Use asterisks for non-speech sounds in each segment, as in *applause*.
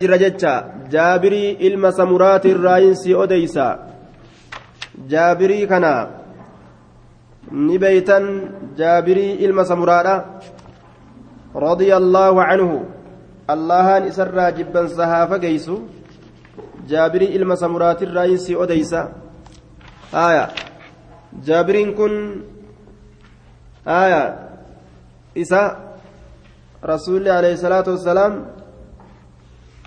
jira jecha jaabirii ilma samuraati irraayinsii odeysa jaabirii kana ni beeytan jaabirii ilma samuraadha رضي الله عنه allahan isarraa jibbansa haa fageysu jaabirii ilma samuraati irraayinsii odeysa haya jaabiriin kun haya isa rasuulli alayhi salaatu wassalaam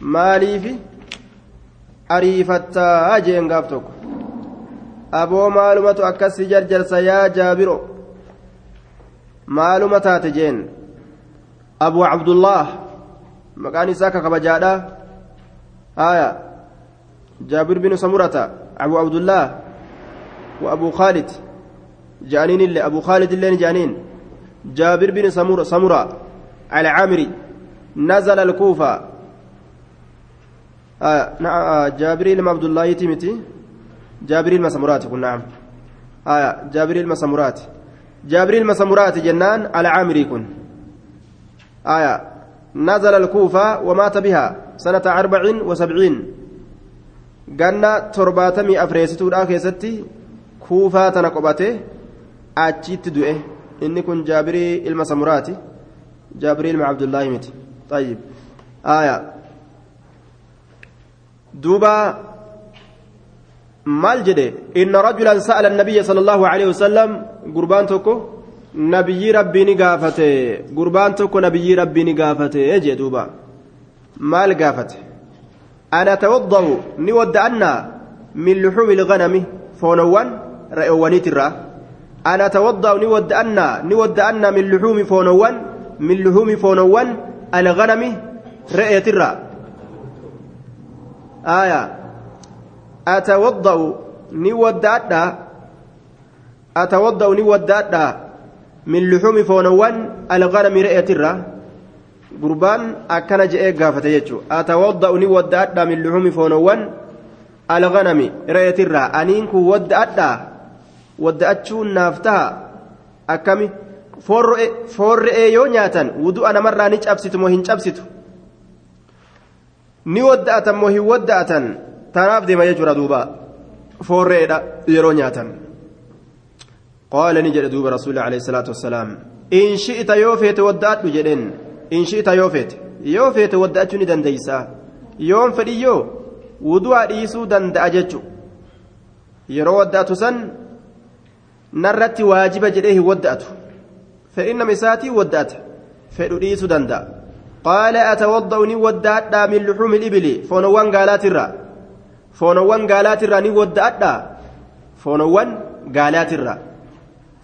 maaliifi ariifattaa jeen gaaf tokko aboo maalumatu akkasi jarjarsa yaa jaabiro maaluma taate jeen abuu cabdullah maqaan isaa ka kabajaadha haya jaabir binu samurata abuu cabdullah wa abuu khaalid جانين اللي أبو خالد اللي جانين جابر بن سمرة سمرة العامري نزل الكوفة آه نعم آه جابريل عبد الله يتيمتي. جابريل مسمرات كن نعم. آه جابريل مسمرات جابريل مسمرات جنان على عامري كن آية نزل الكوفة ومات بها سنة أربع وسبعين. قلنا ترباتمي أفريستو الآخر كوفة تنقبته. أتشيت دوئه. إني كن جابري المسمرات جابريل مع عبد الله متي طيب. آية دوبا maal jedhe inna rajulan sa'ala annabiyya sallallahu alaihi wasallam gurbaan tokko nabiyyi rabbii ni gaafate gurbaan tokko nabiyyi rabbii ni gaafate jee duuba maal gaafate ana tawadda'u ni wadda'annaa min luxuumi ilganami foonowwan re'oowwaniitirraa ana tawadda'u ni wadda'annaa ni wadda'annaa min luxuumi foonowwan min luxuumi foonowwan alganami re'eetirraa aayaa أتوضأ نودأدا أتوضأ نودأدا من لحوم فونوان الغنم رئة الرا قربان أكن جاء قافة يجو أتوضأ نودأدا من لحوم فونوان الغنم رئة الرا أنينك ودأدا ودأتشون نافتها أكمي foon re'ee yoo nyaatan wudu'a namarraa ni cabsitu moo hin cabsitu Ni wadda'atan moo hin wadda'atan tanaaf deema jechuudha duuba foorreedha yeroo nyaatan qaala ni jedhe duuba rasuulli alayhi salaatu wassalaam in shi'ita yoo feete wadda'adhu jedheen in shi'ita yoo feete yoo feete wadda'achuu ni dandeeysa yoon fedhiyyoo wudu'a dhiisuu danda'a jechu yeroo wadda'atu san narratti waajiba jedhee hin wadda'atu fedhinnama isaatii wadda'ata fedhu dhiisuu danda'a qaala atawadda'u ni wadda'adhaa min luxuumi ilibili foonowwan gaalaatirraa foonowwan gaalaatirraa ni wadda'adha foonowwan gaalaatirraa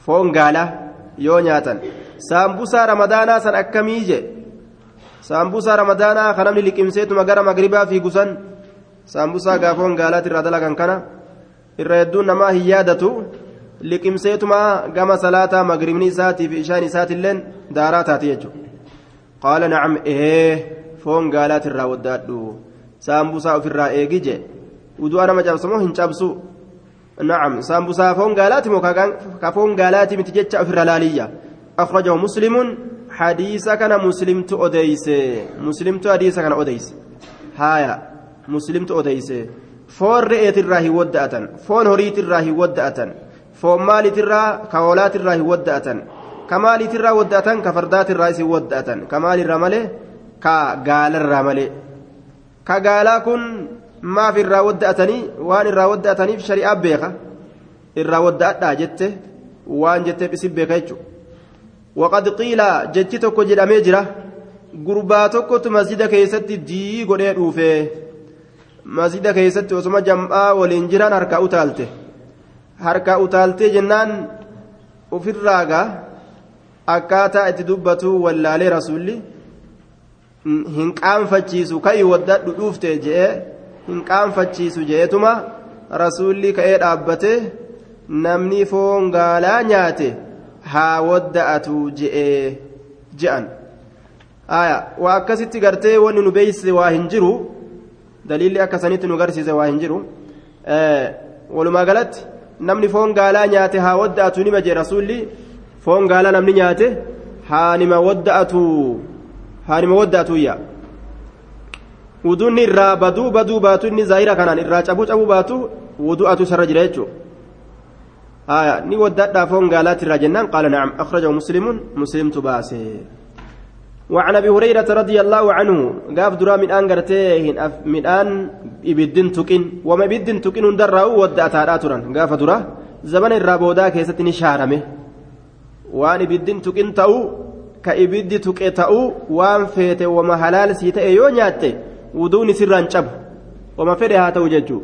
foon gaalaa yoo nyaatan saambusaa ramadaanaa san akkamii je saambusaa ramadaanaa kan namni liqimseetuma gara magribaa fiigusan saambusaa gaafoon gaalaatirraa dalagan kana irra hedduun namaa hin yaadatu liqimseetuma gama salaataa magribni isaatii fi ishaan isaatilleen daaraa taate jechuudha qaala nacam ee foon gaalaatirraa wadda'adhu saambusaa ofirraa eegi je wudu'a nama cabsamoo hin cabsu nacam saambusaa foon gaalaati moo ka foon gaalaati miti jecha ofirra laaliyya akhrajahu muslimun hadiisa kana muslimtu odeyse muslimtu hadiisa kana odeyse haaya muslimtu odeyse foon re'eetirraa hin wadda'atan foon horiitirraa hin wadda'atan foon maaliitirraa ka hoolaatirraa hin wadda'atan ka maaliitirraa wadda'atan ka fardaatirraa isin wadda'atan. Ka maalirraa malee ka gaalarraa malee. Ka gaalaa kun maaf irraa wadda'atanii waan irraa wadda'ataniif shari'aa beeka. Irraa wadda'adhaa jette waan jetteef isin beeka jechuudha. Waqad qiila jechi tokko jedhamee jira. Gurbaa tokkotu masjida keessatti dii godhee dhuufee masjida keessatti osoma jam'aa waliin jiran harkaa utaalte. Harkaa utaaltee jennaan ofirraagaa akkaataa itti dubbatu wallaalee rasuulli hin qaanfachiisu ka'ii waddadhu dhuufte je'ee hin qaanfachiisu je'etuma rasuulli ka'ee dhaabbate namni foon gaalaa nyaate haa wadda'atu je'ee je'an. Waa akkasitti gartee wanni nu beeyse waa hin jiru daliilli akkasanitti nu garsiise waa hin jiru. Walumaa galatti namni foon gaalaa nyaate haa wadda'atu nima jee rasuulli foon gaalaa namni nyaate haa nima wadda'atu haanima wadda'atuyya wuduun irraa baduu baduu baatu inni zaahira kanaan irraa cabuu cabuu baatu wudu'atu sarra jira jechuudha. آية ني ودات فون قالات الرجنان قال نعم أخرجه مسلم مسلم تباسي وعن ابي هريره رضي الله عنه قاف درا من ان غرتين من ان ابدن تكن وما ابدن تكن درا ودات هذا قاف درا زمن الرابودا كيست نشارمه وان ابدن تكن تاو كابد تكي تاو وان فيت وما حلال سيته يو نياته ودون سران جب وما فرها توججو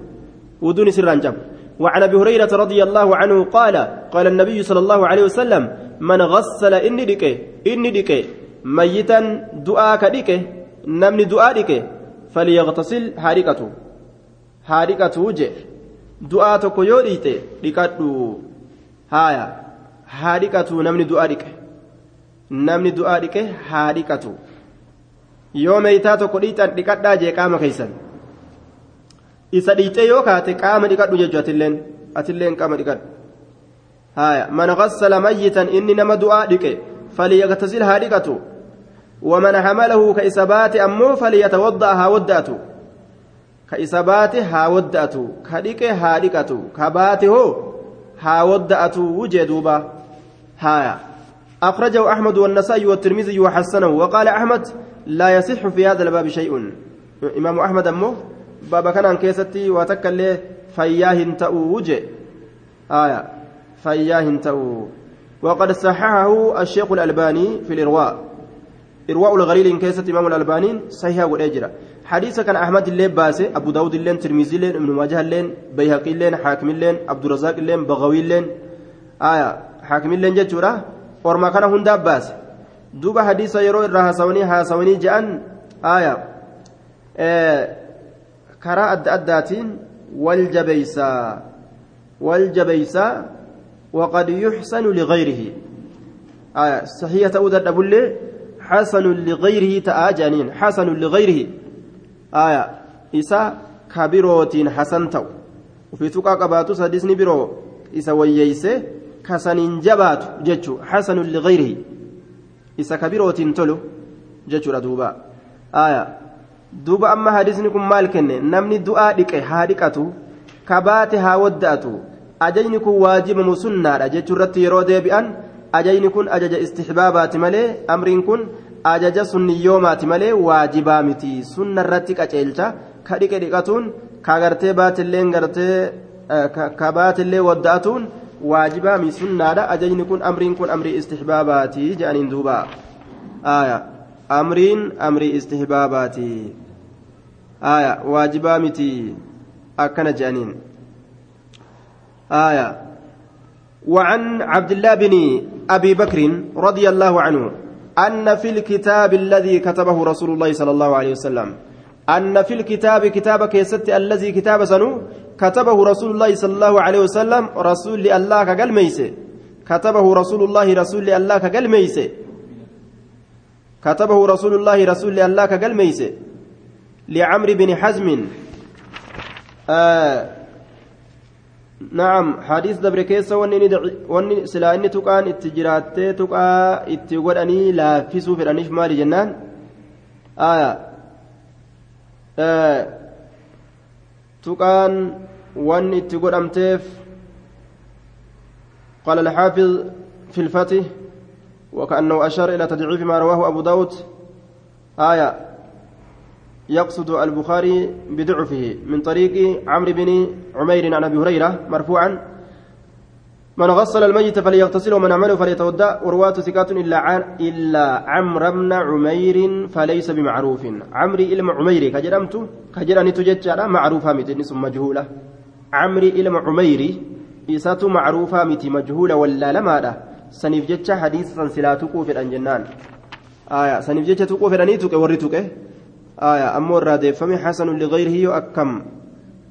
ودون سران جب وعن ابي هريره رضي الله عنه قال قال النبي صلى الله عليه وسلم من غسل اني ديكي اني ديكي ميتا دعاء كديكي نمني دعاء ديكي فليغتسل حارقته حارقته وجه دعاء تكو يو ديته ديكادو هايا حارقته نمني دعاء ديكي namni du'aa dhiqe haa dhiqatu yoo meeytaa tokko dhiixan dhiqadhaa jee qaama keeysan isa dhiixee yoo kaate qaama dhiqadhu jechu atilleen atilleen qaama dhiqadhu haya man ghassala mayyitan inni nama du'aa dhiqe falyagtasil haa dhiqatu ومن حمله كإسبات أمو فليتوضأ ها ودأتو كإسبات ها ودأتو كديك ها ديكتو كبات هو ها ودأتو وجدوبا هايا. أخرجه أحمد والنسائي والترمذي وحسنه. وقال أحمد لا يصح في هذا الباب شيء. إمام أحمد أمه بابا كان كيستي وتكل فياه تأو وجه. آية فياه تأو وقد صححه الشيخ الألباني في الإرواء. إرواء الغليل كيست إمام الألباني صحيح والأجرة حديث كان أحمد اللين باسي أبو داود اللين ترمذي اللين ابن ماجه اللين بيهقي اللين حاكم اللين عبد الرزاق اللين بغوي اللين آية اللين جتورة orma kana hundaaf baase duuba hadiisa yeroo irraa haasawanii haasawanii je'an aaya karaa adda addaatiin wal jabeeysaa wal jabeeysaa وقد يحسن لغيره. آية صحيح تؤدى الدبلة حسن لغيره تآجانين حسن لغيره. آية إسا كبيروتين حسن تو وفي تقا قباتو سادسني برو إسا kasaniin jabaatu jechuun hasanun liqayrihi isa kabirootiin tolu jechuudha duuba. Aayaa duuba amma hadisni kun maal kenne? Namni du'aa dhiqe haa dhiqatu kabaate haa wadda'atu. Ajajni kun waajibamu sunnaadha jechuu irratti yeroo deebi'an. Ajajni kun ajaja istixbaabaati malee amriin kun ajaja sunniyyoomaati malee waajibaa miti. Sunna irratti qaceelcha ka dhiqe dhiqatuun ka gartee gartee ka baatillee wadda'atuun. Waajibaa mi sunnaadha ajajni kun amriin kun amrii istihbaabaati jedhaniin duuba aya amriin amrii istihbaabaati aya waajibaa miti akkana jedhaniin aya وعن عبد الله بن أبي بكر رضي الله عنه أن في الكتاب الذي كتبه رسول الله صلى الله عليه وسلم أن في الكتاب كتاب كيست الذي كتاب سنو كتبه رسول الله صلى الله عليه وسلم رسول الله كقل ميسي كتبه رسول الله رسول الله كقل ميسي كتبه رسول الله رسول الله كقل ميسي لعمرو بن حزم. آه نعم حديث دبر كيسة وني سلا إني تقان اتجرات تقا اتقول أني لا في سوفر أنيش مالي جنان. آية آه tuqaan wanni itti godhamteef قال الحافظ في الفتح وكأنه أشار إلى تضعيف ما رواه أبو داود آية يقصد البخاري بضعفه من طريق عمرو بن عمير عن أبي هريرة مرفوعا من غسل الميت فليغتسل ومن عمله فليتودع ورواة ثقات إلا عن إلا عمرو بن عمير فليس بمعروف عمري إلما عميري كجرمت كجراني تججر معروفة ثم مجهولة عمري إلما عميري إساتو معروفة متي مجهولة ولا لما ده سنيف جتش حديث سنسلاتكو في الأنجنان. آية سنيف جتش تكو في الأنيتك وريتك آية أمو الرادف فمن حسن لغيره يؤكم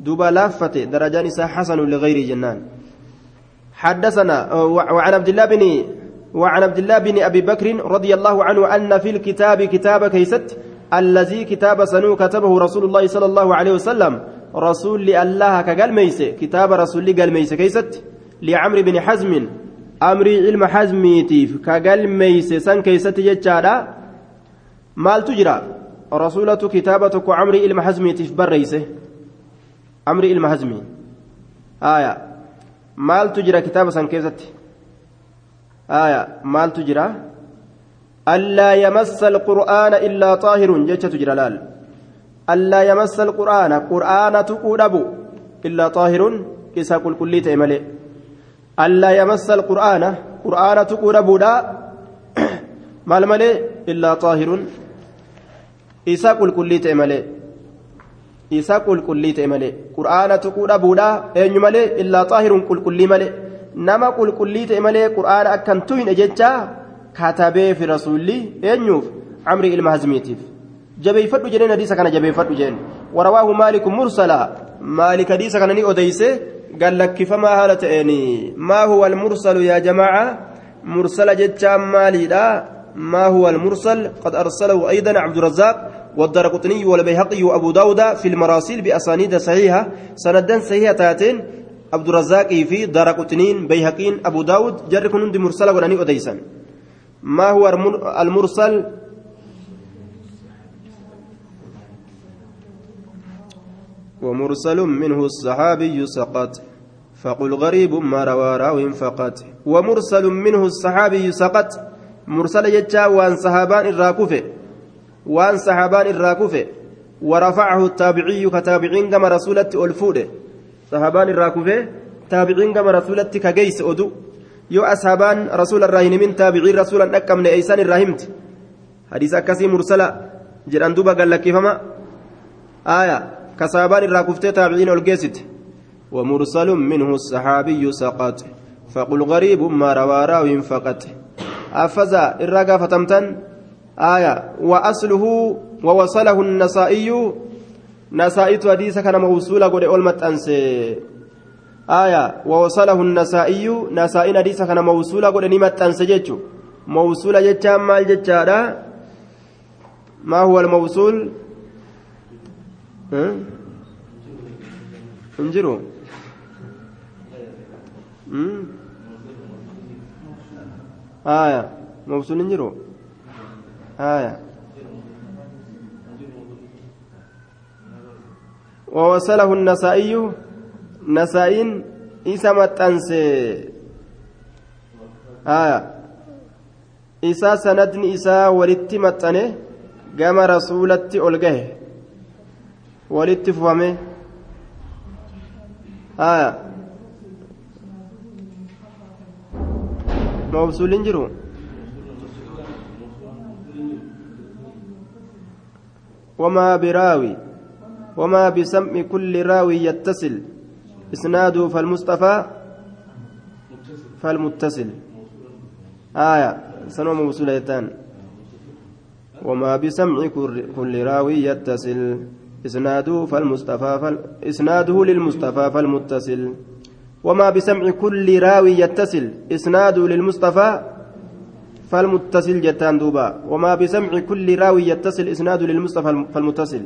دوبا لافته درجان إسا حسن لغيره جنان. حدثنا وعن عبد الله بن وعن عبد الله بن أبي بكر رضي الله عنه أن في الكتاب كتاب كيست الذي كتاب سنو كتبه رسول الله صلى الله عليه وسلم. رسول الله كقال ميس كتاب رسول قال ميس كيست لعمرو بن حزم امري علم حزميتيف كقال ميس سن كيست جتشادا مال تجرى rasuulatu kitaaba tokko camrii ilma hazmiitiif barreeyse camrii ilma hazmii aya maaltu jira kitaaba san keessatti aya maaltu jira allaa yamassa alqur'aana illaa xaahirun jechatu jira allaa yamassa alqur'aana qur'aana tuquu dhabu illaa xaahirun isa qulqullii ta'e malee allaa yamassa alqur'aana qur'aana tuquu dhabuudha maal malee illaa xaahirun isa qulqullii ta'e malee isa qulqullii ta'e malee qur'aana tuquu dhabuudha eenyu malee illaa xaahirun qulqullii malee nama qulqullii malee qur'aana akkan tuyne jecha katabee fi rasuulli eenyuuf amri ilma jabeeffadhu jedheen hadiisa kana jabeeffadhu jedheen warawaahu maaliku mursalaa maalik hadiisa kana ni odeyse gallakkifamaa haala ta'een maa huwa almursalu yaa jamaaca mursala jechaan maaliidha ما هو المرسل قد أرسله أيضا عبد الرزاق والدرقطني والبيهقي وأبو داود في المراسيل بأسانيد صحيحة سندا صحيحة تاتين عبد الرزاق في درقطنين بيهقين أبو داود جرك نند مرسلة ونني أديسا ما هو المرسل ومرسل منه الصحابي سقط فقل غريب ما روى راو فقط. ومرسل منه الصحابي سقط waan sahaabaan irraa kufe waan sahaabaan irraa kufe ورفعه التابعي كتابعين كما رسولتي ألفودة. صحابان الراكوفه تابعين كما رسولتي كجيس أدو. يو أصحابان رسول الراهن من تابعين رسولا نكم نأيسان الراهمت حديث أكسي مرسلة جران دوبا قال لك فما آية. كصحابان الراكوفته تابعين الجيست ومرسل منه الصحابي سقط. فقل غريب ما روى راو فقط. أفزا الرقا فتمتن. آية وأصله ووصله النسائي. نسائي حديث كان موصولا قد أولمت أنسي. آية ووصله النسائي. نسائي حديث كان موصولا قد نمت أنسي جيتشو. موصولا جيتشا مال جيتشا ما هو الموصول؟ ها انجروا آية موصول انجروا آية ووصله النسائي نسائين إسا متأنسي آية إسا سندني إسا ولت متأنه قام رسولتي ألقه ولت فهمه آية موصول جرو وما براوي وما بسمع كل راوي يتصل. إسناده فالمصطفى؟ فالمتصل. آية. سنو موصولتان وما بسمع كل راوي يتصل. إسناده فالمصطفى فال... إسناده للمصطفى فالمتصل وما بسمع كل راوي يتصل إسناده للمصطفى فالمتصل جتان دوبا وما بسمع كل راوي يتصل إسناده للمصطفى فالمتصل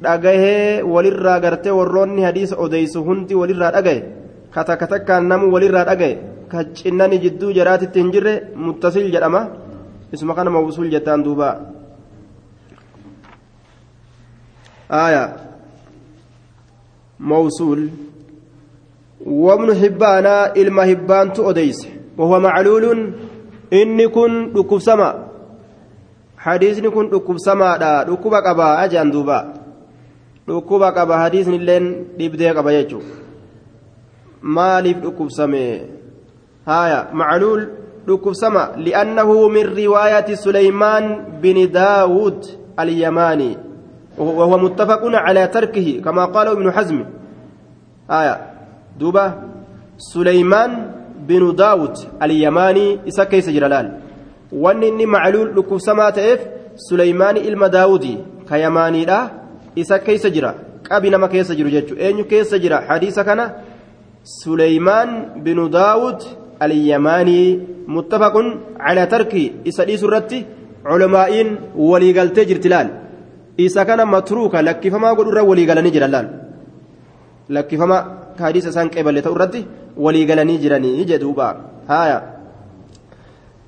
walirraa gartee warroonni hadiisa odeysu hundi walirraa dhagaye ka takka takkaan namu walirraa dhagaye ka cinnani jidduu jaraatitti hin jirre muttasil jedhama isuma kana mawsuul jettaan duuba aya mawsuul وابن حبان إلما حبان تؤديس وهو معلول. إني كن ركب سما. حديثني كن ركب سما ركب قبا أجان دوبا. قبا حديثني لين ديبدي قبا يجو. سما هايا معلول ركب سما. لأنه من رواية سليمان بن داود اليماني. وهو متفق على تركه كما قال ابن حزم. آية. دوبا سليمان بن داود اليماني إسا كيس وان إني معلول لكم سما تأف. سليمان إلما داودي. كيماني لا إسا كيس جرا. نما كيس جرو جتشو. أين كيس جرا. حديث كان. سليمان بن داود اليماني متفق على ترك إسا دي سرتي علماء ولي قلت جرتلال. متروكا لكي فما قل ولي قلني جرلال لكي فما حديث سان قبل تورتي ولي غلني جراني جدوبا هايا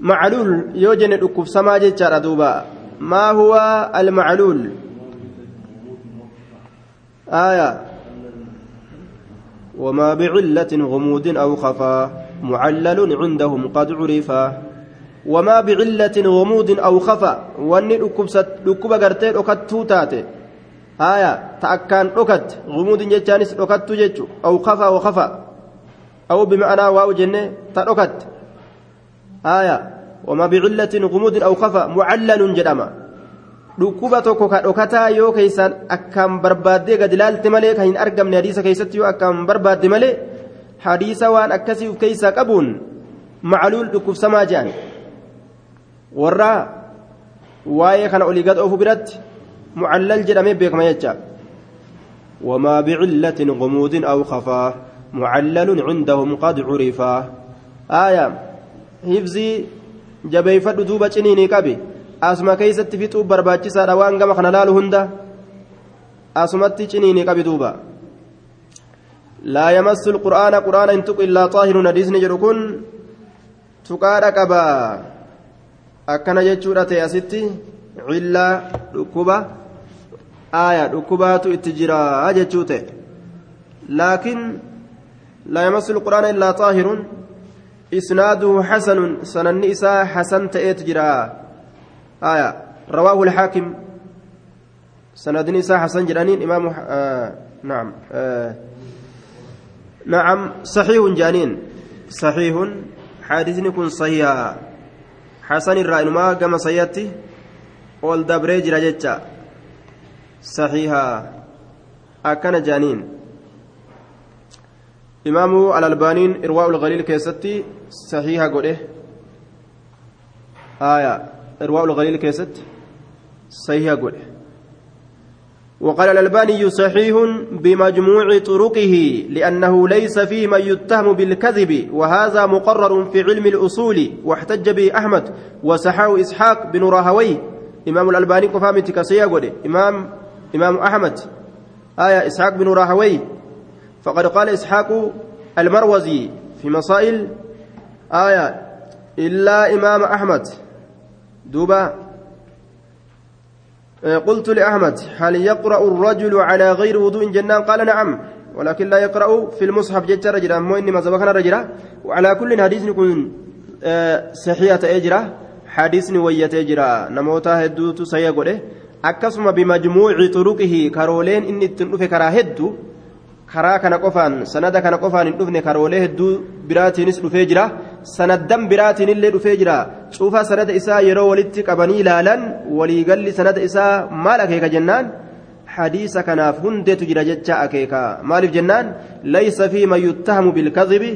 معلول يوجن دكوب سما جچارا دوبا ما هو المعلول آية وما بعلة غموض أو خفا معلل عندهم قد عرفا وما بعلة غموض أو خفا واني ركوب غرتي ركتو تاتي آية تأكان ركت غموض جتانس ركتو جتو أو خفا وخفا أو بمعنى واو جنة تركت آية وما بعلة غموض أو خفا معلل جدما dhukkuba tokko ka dhokataa yoo keeysaan akkaan barbaaddee gad ilaalte malee kan hin argamne hadiisa keessatti yoo akkaan barbaadde malee hadiisa waan akkasii uf keeysaa qabuun macluul dhukkubsamaa jedhan warra waa'ee kana olii gad oofu biratti mucallal jedhamee beekama jecha وما بعلة غموض أو خفا معلل عندهم قد عرفا آية حفظي جبيفة دوبة جنيني كبي asuma keeysatti fixuuf barbaachisaadha waan gama kana laalu hunda asumatti ciniini qabi duuba laa yamassu lqur'aana qur'aana hin tuqu illaa xaahirun hadiisni jedhu kun tuqaadha qaba akkana jechuudha ta'e asitti cillaa dhukkuba aaya dhukkubaatu itti jira jechuu ta'e laakiin laa yamassu lqur'aana illaa xaahirun isnaaduhu xasanun sananni isaa xasan ta'eetu jira آية رواه الحاكم سند نساء حسن جرانين إمام آه نعم آه نعم صحيح جانين صحيح حادث يكون صحيح حسن كما سيأتي. أكن جانين. إمام الألبانين إرواء الغليل كيستي قوله آية. إرواء الغليل كيست صحيح قول وقال الألباني صحيح بمجموع طرقه لأنه ليس فيه من يتهم بالكذب وهذا مقرر في علم الأصول واحتج به أحمد وسحاه إسحاق بن راهوي. إمام الألباني كفامت كسيا قول إمام إمام أحمد. آية إسحاق بن راهوي. فقد قال إسحاق المروزي في مسائل آية إلا إمام أحمد. دوبا. قلت لأحمد هل يقرأ الرجل على غير وضوء جنان؟ قال نعم ولكن لا يقرأ في المصحف جت رجلا مو إني ما سبقنا رجلا. وعلى كل حديث يكون صحيحة أجرة حديث وية أجرة نموتا هدوت سيقوله أكسم بمجموع طرقه كارولين إني تنوف كرا هدو. karaa kana qofaan sanada kana qofaan hin dhufne karoolee hedduu biraatiinis dhufee jira sanaddan biraatiin illee dhufee jira cuufa sanada isaa yeroo walitti qabanii ilaalan waliigalli sanada isaa maal akeeka jennaan hadiisa kanaaf hundeetu jira jecha akeeka maaliif jennaan laysa fi man yuttahamu bilkazibi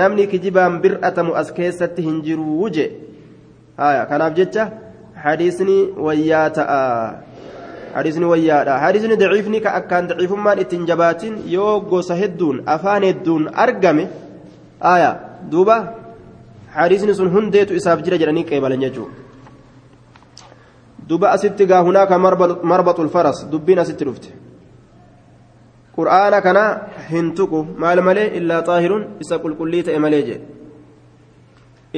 namni kijibaan bir'atamu as keessatti hin jiruu je kanaaf jecha hadiisni wayyaa ta'a hadiisni wayyaadha hadiisni daciifni ka akkaan daciifummaan ittiin jabaatin yoo gosa hedduun afaan hedduun argame duuba hadiisni sun hundeetu isaaf jira jedhanii qeebalan jechuudha. Duuba asitti gaa hunaaka marbaxul faras dubbiin asitti dhufte. Qur'aana kana hin tuqu maal malee? Illaa xaahiruun isa qulqullii ta'e malee jedhe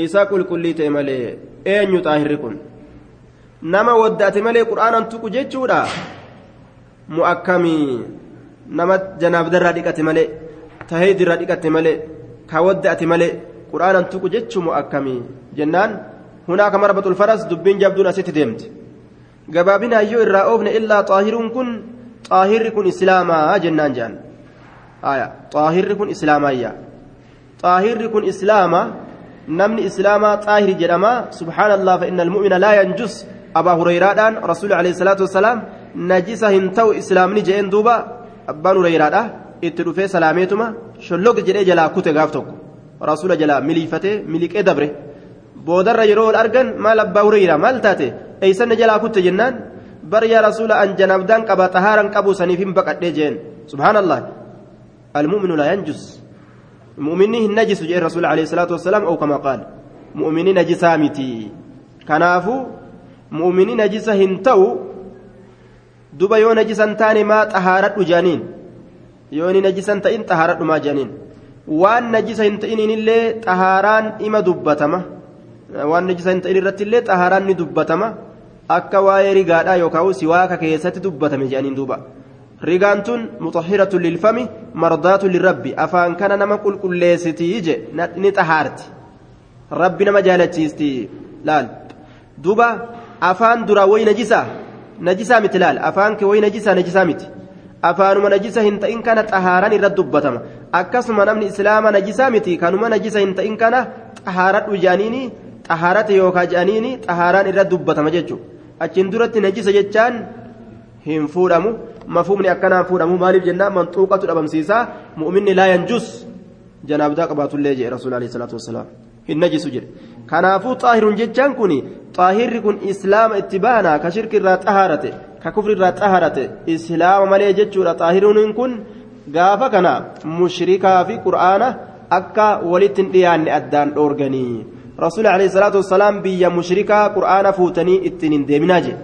isa qulqullii ta'e malee eenyu xaahirri kun? Nama waddaate malee qur'aanan tuqu jechuudha? Mu'akkamii. Nama janaabdarraa dhiqate malee taheedirraa dhiqate malee ka waddaate malee qur'aanan tuqu jechuu mu'akkamii jennaan hunaaka marbaxul faras dubbiin jabduun asitti deemte gabaabinaa yoo irraa oofne illaa xaahiruun kun xaahirri kun islaamaa jennaan jedhan xaahirri kun islaamaayya xaahirri kun islaama namni islaamaa xaahiri jedhama subhaanallah fa inna almu'mina laa yanjus abaa hureyraadhaan rasuuli alayhi salaatu wassalaam najisa hin ta'u islaamni je'een duuba abbaan hureyraadha itti dhufee salaameetuma shollog jedhee jalaa kute gaaf tokko rasuula jalaa miliifatee miliqee dabre boodarra yeroo ol argan maal abbaa hureyraa maal taate eeysanne jalaa kutte jennaan bar yaa rasuula an janaabdaan qaba xahaaran qabu saniif hin baqadhee jeen subhaanallah almu'minu laa yanjus mu'minni hin najisu jee rasuula alayhi salaatu wassalaam oo kama qaal mu'minni najisaa miti kanaafuu mu'minni najisa hin ta'u duba yoo najisan taane maa xahaaradhu jaaniin yoo inni najisan ta'in xahaaradhu maa jaaniin waan najisa hin ta'inillee xahaaraan ima dubbatama waan najisa hin ta'in irratti illee xahaaraan ni dubbatama akka waa'ee rigaadhaa yookaan siwaaka keessatti dubbatame jedhaniin duuba rigaan tun muxahiratu lilfami mardaatu lirabbi afaan kana nama qulqulleessitii je ni xahaarti rabbi nama jaalachiisti laal duuba afaan duraa wayi najisaa najisaa miti laal afaan kee wayi najisaa najisaa miti afaanuma najisa hin ta'in kana xahaaran irratti dubbatama akkasuma namni islaama najisaa miti kanuma najisa hin ta'in kana xahaaradhu jedhaniini xahaarate yookaan jedhaniini xahaaraan irratti dubbatama jechuudha achiin duratti najisa jechaan hin fuudhamu mafumni akkanaan fuudhamu maaliif jennaan manxuuqatu dhabamsiisaa mu'minni laa yanjus janaabdaa qabaatullee jedhe rasuul alayhi salaatu wassalaam hin najisu jedhe kanaafuu xaahirun jechaan kun xaahirri kun islaama itti baana ka shirki irraa xahaarate ka kufri irraa xahaarate islaama malee jechuudha xaahiruun kun gaafa kana mushrikaa fi qur'aana akka walitti hin dhiyaanne addaan dhoorganii rasuul alayhi salaatu wassalaam biyya mushrikaa qur'aana fuutanii ittiin hin deeminaa jedhe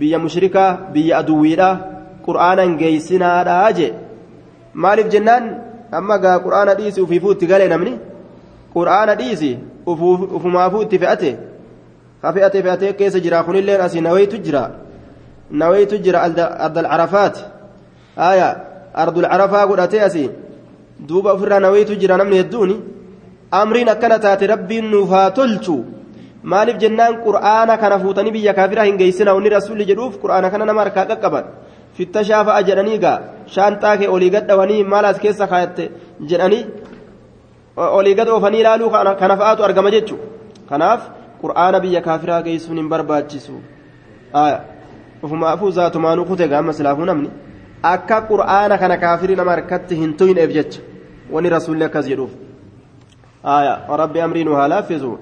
biyya mushrikaa biyya aduwwiidha qur'aanan geeysinaadhaa je maaliif jennaan amma gaa qur'aana dhiisi ufiifuu itti galee namni qur'aana dhiisi ufumaafuu itti fe'ate ka fe'ate fe'atee keessa jira kunilleen asii nawaytu jira carafaa godhatee asii duuba ofirraa nawaytu jira namni hedduuni amriin akkana taate rabbiin nuuf haa tolchu maaliif jennaan qur'aana kana fuutanii biyya kaafiraa hin geessina wanni rasuulli jedhuuf qur'aana kana nama harkaa qaqqaban fitta shaafa'a jedhanii gaa shaanxaa kee olii gadhawanii maal as keessa kaayatte jedhanii olii gad oofanii ilaaluu kana fa'aatu argama jechu kanaaf qur'aana biyya kaafiraa geessuun hin barbaachisu ufumaafuu zaatumaanuu kute gaama silaafuu namni akka qur'aana kana kaafirii nama harkatti hin tuyneef jecha wanni rasuulli akkas jedhuuf rabbi amriin haa laaffisu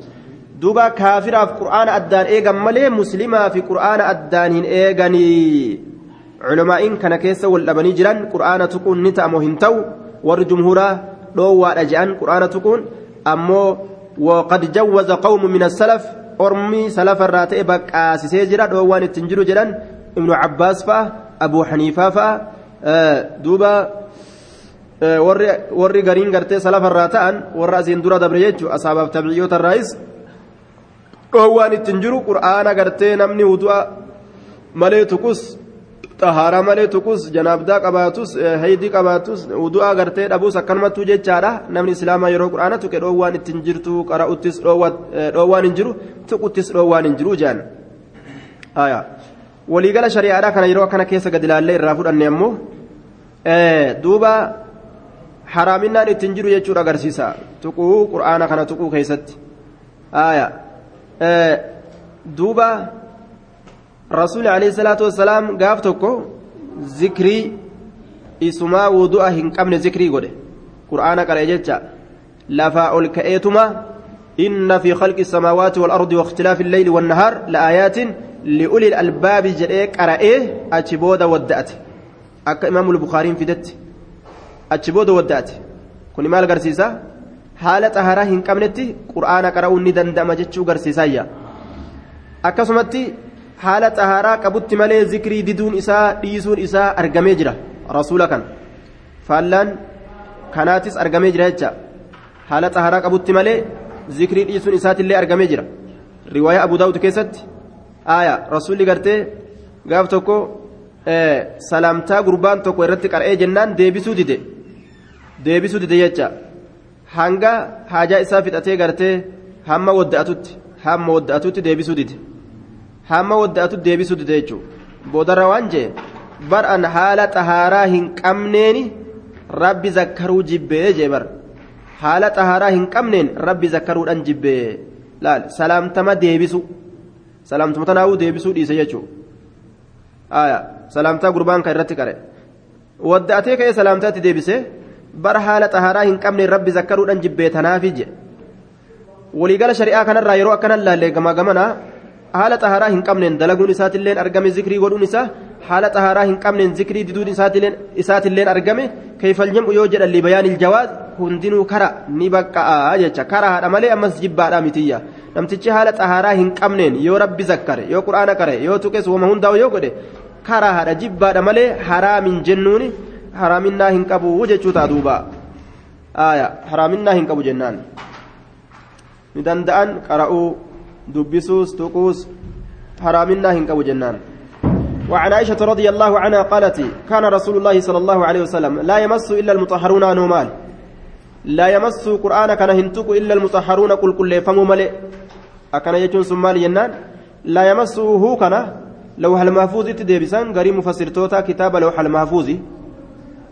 duuba kaafiraaf qur'aana addaan eegan malee muslimaa fi qur'aana addaan hin eeganii culamaa'iin kana keessa wal dhabanii jiran qur'aana tuquun ni ta'amoo hin ta'u warri jumhuuraa dhoowwaadha je'an qur'aana tuquun ammoo waqad jawwaza qawmu min assalaf ormii salafarraa ta'e baqqaasisee jira dhoowwaan ittiin jiru jedhan ibnu cabbaas fa'a abuu xaniifaa fa'a duuba warri gariin gartee salafarraa ta'an warra asiin dura dabre jechuun asaabaaf tabiciyyoota irraayis dhoowwaan ittiin jiru qur'aana gartee namni wudu'a malee tuqus xahaaraa malee tuqus janaabdaa qabaatus haydii qabaatus wudu'a gartee dhabuus akkanumattuu jechaadha namni islaamaa yeroo qur'aana tuqe dhoowwaan ittiin jirtu qara'uttis dhoowwaan hin jiru tuquttis dhoowwaan hin jiru jaan waliigala shari'aadhaa kana yeroo akkana keessa gad ilaallee irraa fudhanne ammoo duuba haraaminaan ittiin jiru jechuudha agarsiisa tuquu qur'aana kana tuquu keessatti duuba rasuuli alayhi salaatu wassalaam gaaf tokko zikrii isumaa wudu'a hin qabne zikrii godhe qur'aana qara'e jecha lafaa ol ka'eetuma إن في خلق السماوات والأرض واختلاف الليل والنهار لآيات لأولي الألباب جريك أرأيه أتشبودا ودأت. أكا إمام البخاري في دت أتشبودا ودأت. كوني مال قرسيسا حالة طهارة هن قمنتي قرآن قرأوا ندن دم جتشو قرسيسايا akkasumatti haala xahaaraa qabutti malee zikrii diduun isaa dhiisuun isaa argamee jira rasuula kan faallaan kanaatis argamee jira jecha. Haala xahaaraa qabutti malee zikrii dhiisuun isaatillee argamee jira. Riwaayaa abu daawud keessatti aaya. Rasuulli gartee gaaf tokko salaamtaa gurbaan tokko irratti qara'ee jennaan deebisuu dide. Deebisuu dide jecha. Hanga haajaa isaa fixatee gartee hamma wadda'atutti hamma wadda'atutti deebisuu dide hamma wadda'atutti deebisuu dide jechuudha boodarra waan jee bar an haala xahaaraa hin qabneeni rabbi zakkaruu jibbee jee bar haala xahaaraa hin qabneen rabbi zakkaruudhaan jibbee. Laal salaamtama deebisu salaamtuma tanaa'uu deebisuu dhiise jechuudha salaamtaa gurbaan kan irratti qare. Wadda'atee ka'ee salaamtaatti deebisee bar haala xahaaraa hin qabneen rabbi zakkaruudhaan jibbee tanaafi jee. Waliigala shari'aa kanarraa yeroo akkanan laallee gamaa gamanaa haala xahaaraa hin qabneen dalaguun isaatilleen argame zikrii godhuun isaa haala xahaaraa hin qabneen zikrii diduun isaatilleen argame keeyfal jedhu yoo jedhan libayaanil jawaaz hundinuu kara ni baqqa'a jecha kara haadha malee ammas jibbaadha mitiyya namtichi haala xahaaraa hin qabneen yoo rabbi zakkare yoo quraana qare yoo tuqes wama hundaa'u yoo godhe kara haadha jibbaadha malee haraamin jennuuni haraaminaa hin qabu jechuu ta'a duuba haraaminaa hin qabu jennaan. ni danda'an qara'uu dubbisuus tuquus حرامنا هنكو جنان وعن عائشة رضي الله عنها قالت كان رسول الله صلى الله عليه وسلم لا يمس إلا المطهرون نومال لا يمس قرآن كان هنتك إلا المطهرون قل كل فمو ملئ أكن يجون سمال ينان لا يمسه كان لوح المحفوظ تديبسان غري مفسر توتا كتاب لوح المحفوظ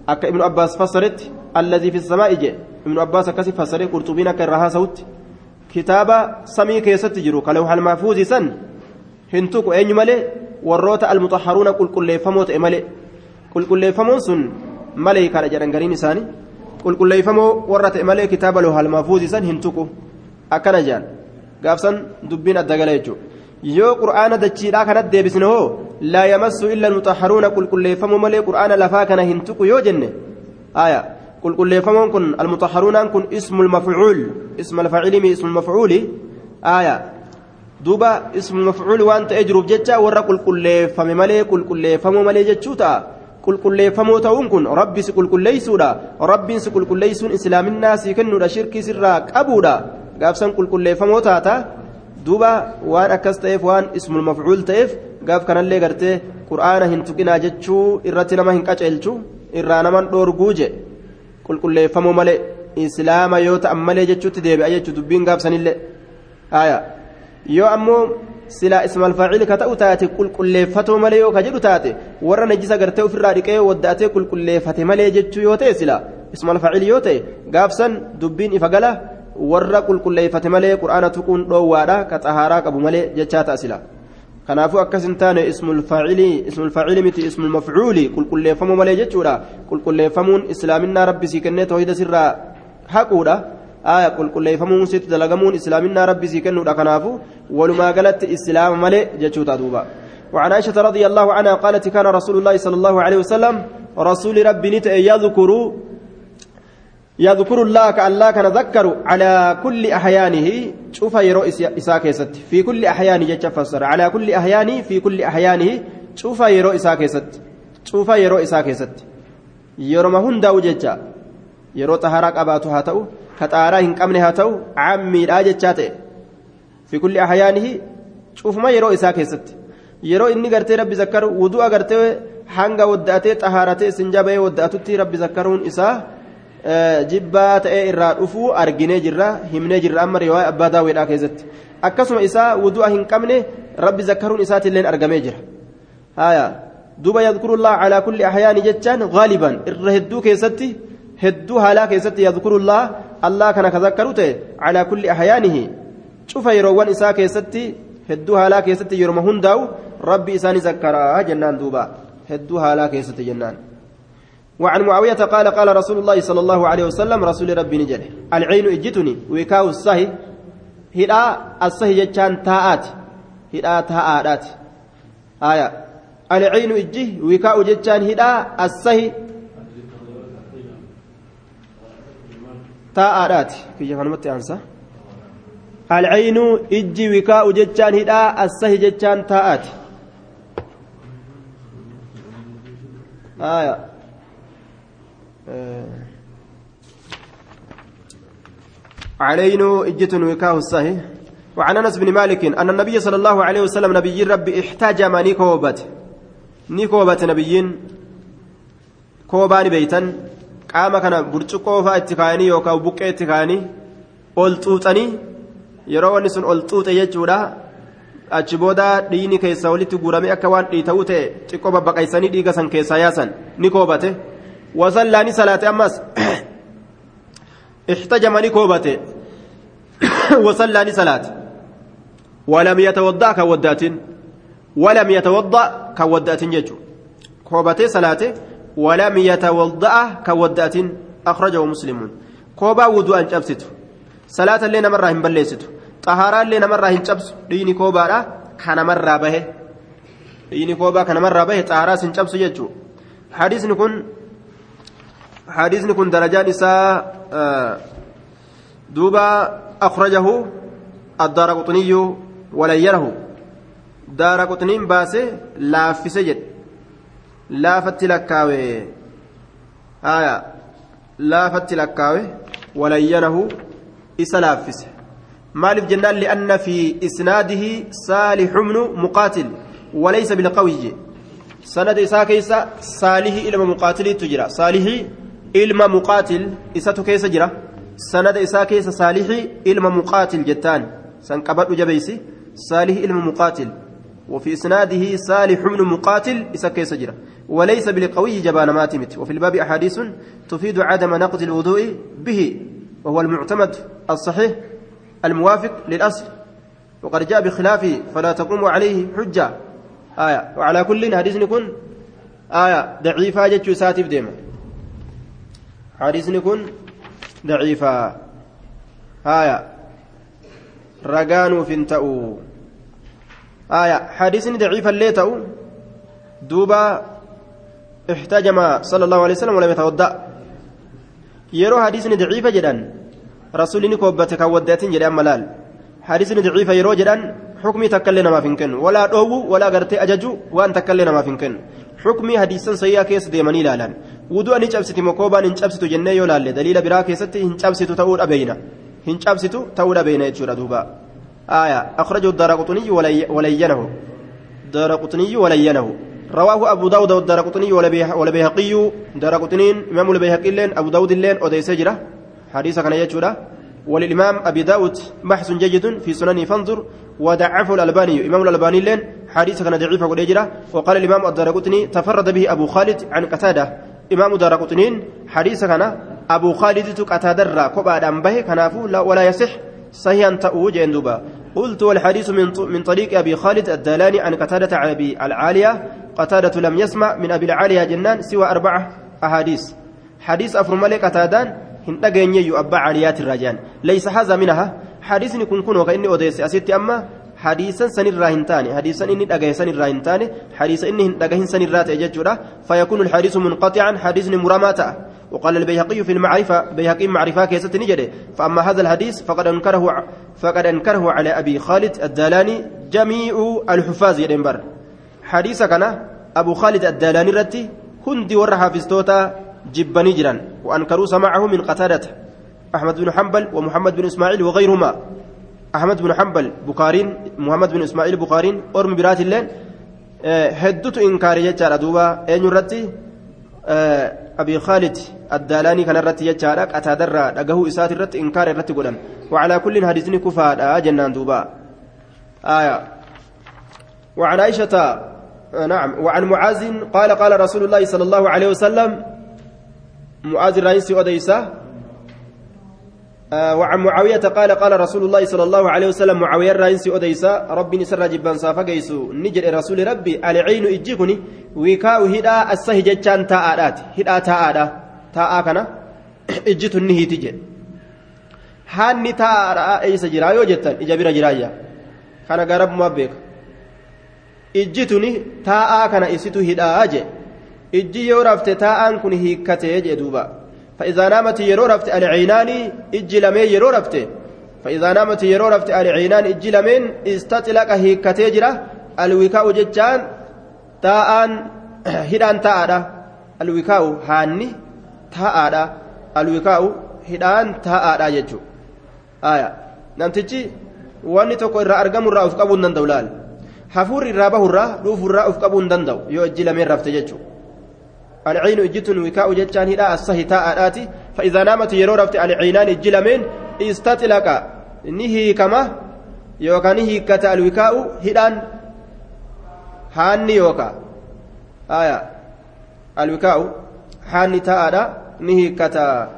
أك ابن عباس فسرت الذي في السماء جاء ابن عباس كسي فسر قرطبين كرها صوت كتاب سمي كيست جرو كلوح المحفوظ سن هنتك أين ملئ warroota almuxaharuuna qulqulleeffamoo ta'e malee qulqulleeffamoon sun malee kaadha jedhan gariin isaanii qulqulleeffamoo warra ta'e malee kitaaba loohal maafuuzisan hin tuqu akkana jedhan gaafsan dubbiin adda gala jechuudha yoo qur'aana dachiidhaa kanatti deebisne hoo laa yamassu illa almuxaharuuna qulqulleeffamoo malee qur'aana lafaa kana hin tuqu yoo jenne aya qulqulleeffamoon kun almuxaharuunaan kun ismul mafcuul ismal facilimi ismul mafcuuli aya duuba ismu mafcuul waan ta'ee jiruuf jecha warra qulqulleeffame malee qulqulleeffamoo malee jechuu ta'a qulqulleeffamoo ta'uun kun rabbi si qulqulleessuudha rabbiin si qulqulleessuun islaaminaa si kennuudha shirkii sirraa qabuudha gaafsan qulqulleeffamoo taata duuba waan akkas ta'eef waan ismul mafcuul ta'eef gaaf kanallee gartee qur'aana hin tuqinaa jechuu irratti nama hin qaceelchu irraa naman dhoorguu je qulqulleeffamoo malee islaama yoo ta'an malee jechuutti deebi'a jechuu dubbiin gaafsanillee aayaa. yoo ammoo silaa ismal faacili ka ta'u taate qulqulleeffatoo malee yoo ka jedhu taate warra najisa gartee ofirraa dhiqee waddaatee qulqulleeffate malee jechuu yoo ta'e silaa ismal faacili yoo ta'e gaafsan dubbiin ifa gala warra qulqulleeffate malee qur'aana tuquun dhoowwaadha ka xahaaraa qabu malee jechaa ta'a silaa kanaafuu akkas hin taane ismul faacili miti ismul mafcuuli qulqulleeffamuu malee jechuudha qulqulleeffamuun islaaminaa rabbi kennee toohida sirraa haquudha. قل قل يفهمون ست دلقمون إسلامنا ربي سيكنوا لكنافو ولما قالت إسلام ملئ جتشوتا دوبا وعن عائشة رضي الله عنها قالت كان رسول الله صلى الله عليه وسلم رسول ربي نت يذكر يذكر الله كالله كان ذكر على كل أحيانه شوف يرو إساك يست في كل أحيانه جتش فسر على كل أحيانه في كل أحيانه شوف يرو إساك يست شوف يرو إساك يست يرو ما هندا وجتش يرو طهارك أباتها تأو كطارا هن قمن هاتو عمي راجتشا ta'e في كل أحيانه شوفما يرو إساء كيست يرو إني قرتي ربي ذكر وضوء قرتي hanga waddaatee xahaaratee sinjabee waddaatutti rabbi zakkaruun isaa jibbaa ta'ee irraa dhufuu arginee jirra himnee jirra amma riwaayaa abbaa daawwiidhaa keessatti akkasuma isaa wudu'a hin qabne rabbi zakkaruun isaatiillee argamee jira haya duuba yadkurullaa calaa kulli ahyaani jechaan gaaliban irra hedduu keessatti hedduu haalaa keessatti yadkurullaa allah kana kazakkaru ta'e calaa kulli ahyaanihi cufa yeroowwan isaa keessatti hedduu haalaa keessatti yeroma hundaa'u rabbi isaani zakkaraa jennaan duuba hedduu haalaa keessatti jennaan وعن معاوية قال قال رسول الله صلى الله عليه وسلم رسول ربي نجل العين اجتني وكاو السهي هدا السهي جتان تاءات هدا تاءات آية العين اجه وكاو جتان هدا السهي taa'aadhaati. Kiyya kanumatti aansa alcaynu ijji wikaa'u jechaan hidhaa assahi jechaan taa'aati. علينا اجت وكاه الصحيح وعن انس بن مالك ان النبي صلى الله عليه وسلم نبي ربي احتجم نيكوبت نيكوبت نبيين كوبان بيتا qaama kana burcuqqoo fa'aa itti kaa'anii yookaan buqqee itti kaa'anii ol xuuxanii yeroo wanni sun ol xuuxe jechuudha. Achi booda dhiini keessa walitti guurame akka waan dhiita'uu ta'e xiqqoo babbaqaysanii dhiiga san keessaa yaasan ni koobate. Wasallaa ni salaate ammas *coughs* ixtajama ni koobate. *coughs* Wasallaa ni salaate. Walam yatawadda'a kan waddaatin? Walam yatawadda'a kan waddaatin jechuudha. Koobatee salaate. ولم يتوضأ كودات أخرجه مسلم. كوبا وضوءا جبسته صلاة لنا مرة هم بلسته طهارة لنا مرة هم جبس ديني كوبا لا كان مرة به. ديني كوبا كان مرة به. طهارة سن جبس يجو حديث نكون حديث نكون درجات نساء آه دوبا أخرجه الدار قطني وليره دار قطنين باسه لا في سجد. Laafatti lakkaawe. Haya laafatti lakkaawe. Walayyanahu isa laaffise. مالف جنان لأن في إسناده صالح بن مقاتل وليس بالقوي سند إساء كيسا صالح إلما مقاتل تجرى صالح إلما مقاتل إساء كيسا جرى سند إساء كيسا صالح إلما مقاتل جتان سنقبض جبيسي صالح إلما مقاتل وفي إسناده صالح بن مقاتل إساء كيسا جرى. وليس بالقوي جبان ماتمت وفي الباب أحاديث تفيد عدم نقض الوضوء به وهو المعتمد الصحيح الموافق للأصل. وقد جاء بخلافه فلا تقوم عليه حجة. آية. وعلى كل حديث نكون آية ضعيفة جتشو ساتف ديما. حديث نكون ضعيفة. آية. رقان فنتأو آية حديث ضعيفة اللي تأو دوبا احتجم صلى الله عليه وسلم ولم يتوضأ يرو حديث ضعيفة جدا amma laal hadiisni daciifa yeroo jedhan xukmii takkallee namaaf hin kennu walaa dhoowwu walaa gartee ajaju waan takkallee namaaf hin kennu xukmii hadiisan sayyaa keessa deemanii ilaalan wudu'a ni cabsiti mokoobaan hin cabsitu jennee yoo laalle daliila biraa keessatti hin cabsitu ta'uu dhabeeyna hin cabsitu ta'uu dhabeeyna jechuudha duuba آية أخرجه الدارقطني ولينه. الدارقطني ولينه. رواه أبو داود والدارقطني ولبيهقي دارقطنين إمام البيهقي لين أبو داود لين أوديس جرة حديث كان يجورا. وللإمام أبي داود بحث جيد في سننه فانظر. ودعفه الألباني إمام الألباني لين حديث كان ضعيف وليجرا وقال الإمام الدارقطني تفرد به أبو خالد عن قتادة. إمام دارقطنين حديث كان أبو خالد قتادة را. كبا به كنافو لا ولا يصح. صحيحا تأوج دوبا قلت والحديث من من طريق أبي خالد الدلاني عن قتادة عن أبي العالية قتادة لم يسمع من أبي العالية جنان سوى أربعة أحاديث حديث قتادان abbaa caaliyaatirraa jedhan laysa haza minaha hadiisni kun kunoo ka inni odeesse asitti amma hadiisan sanirraa hin taane hadiisan inni dhagahe sanirraa hin taane hadiisa inni hin dhagahin sanirraa ta'e jechuudha فيكون الحديث منقطعا حديث مرمى وقال البيهقي في المعرفة بيهقي معرفة كيست نجده فأما هذا الحديث فقد أنكره فقد أنكره على أبي خالد الدالاني جميع الحفاظ يدنبر حديث كان أبو خالد الدالاني رتي هندي في جبني جرا وأنكروا سماعه من قتادة أحمد بن حنبل ومحمد بن إسماعيل وغيرهما. أحمد بن حنبل بخارين محمد بن إسماعيل بخارين أرم برات الله هدت إنكار يجار دوبا أين يرتي أبي خالد الدالاني كان الرتي يجار قتادر دقه إسات الرت إنكار الرت قدم وعلى كل حديث كفار جنان دوبا. آية. وعن عائشة نعم. وعن معاذ قال قال رسول الله صلى الله عليه وسلم معاذ الرئيس أديسة آه وعن معاوية قال قال رسول الله صلى الله عليه وسلم معاوية الرئيس أديسة ربي نسر جبان صافا قيسو نجر رسول ربي العين إجيكني ويكاو هدا السهي جتشان تاءات هدا تاءات تاء كنا *coughs* إجيتو نهي تجي. هاني تاء أيس جرايو جتان إجابير جرايا. كان قرب ما بيك. إجيتني تاء إسيتو هدا أجي rafte taa'aan kun hiikkatee jee duuba فإذا نامت يرو رفت العينان إجي لمن يرو رفت فإذا نامت يرو رفت العينان إجي لمن استطلق هيكتي جرا الوكاء ججان تاءان هدان تاءدا الوكاء هاني تاءدا الوكاء هدان تاءدا يجو آية نمتجي wanni tokko irraa argamu irraa uf qabuu hin danda'u laal hafuurri irraa bahu irraa dhuufu irraa uf qabuu hin danda'u yoo ijji lameen rafte jechuudha العين اجتن وكاء جتان هدا الصهي تاء آتي فإذا نامت يرو رفت العينان الجلمين استطلق. نهي كما؟ يوكا نهي كتا الوكاء هدان. هاني يوكا. آية. الوكاء هاني تاء نهي كتا.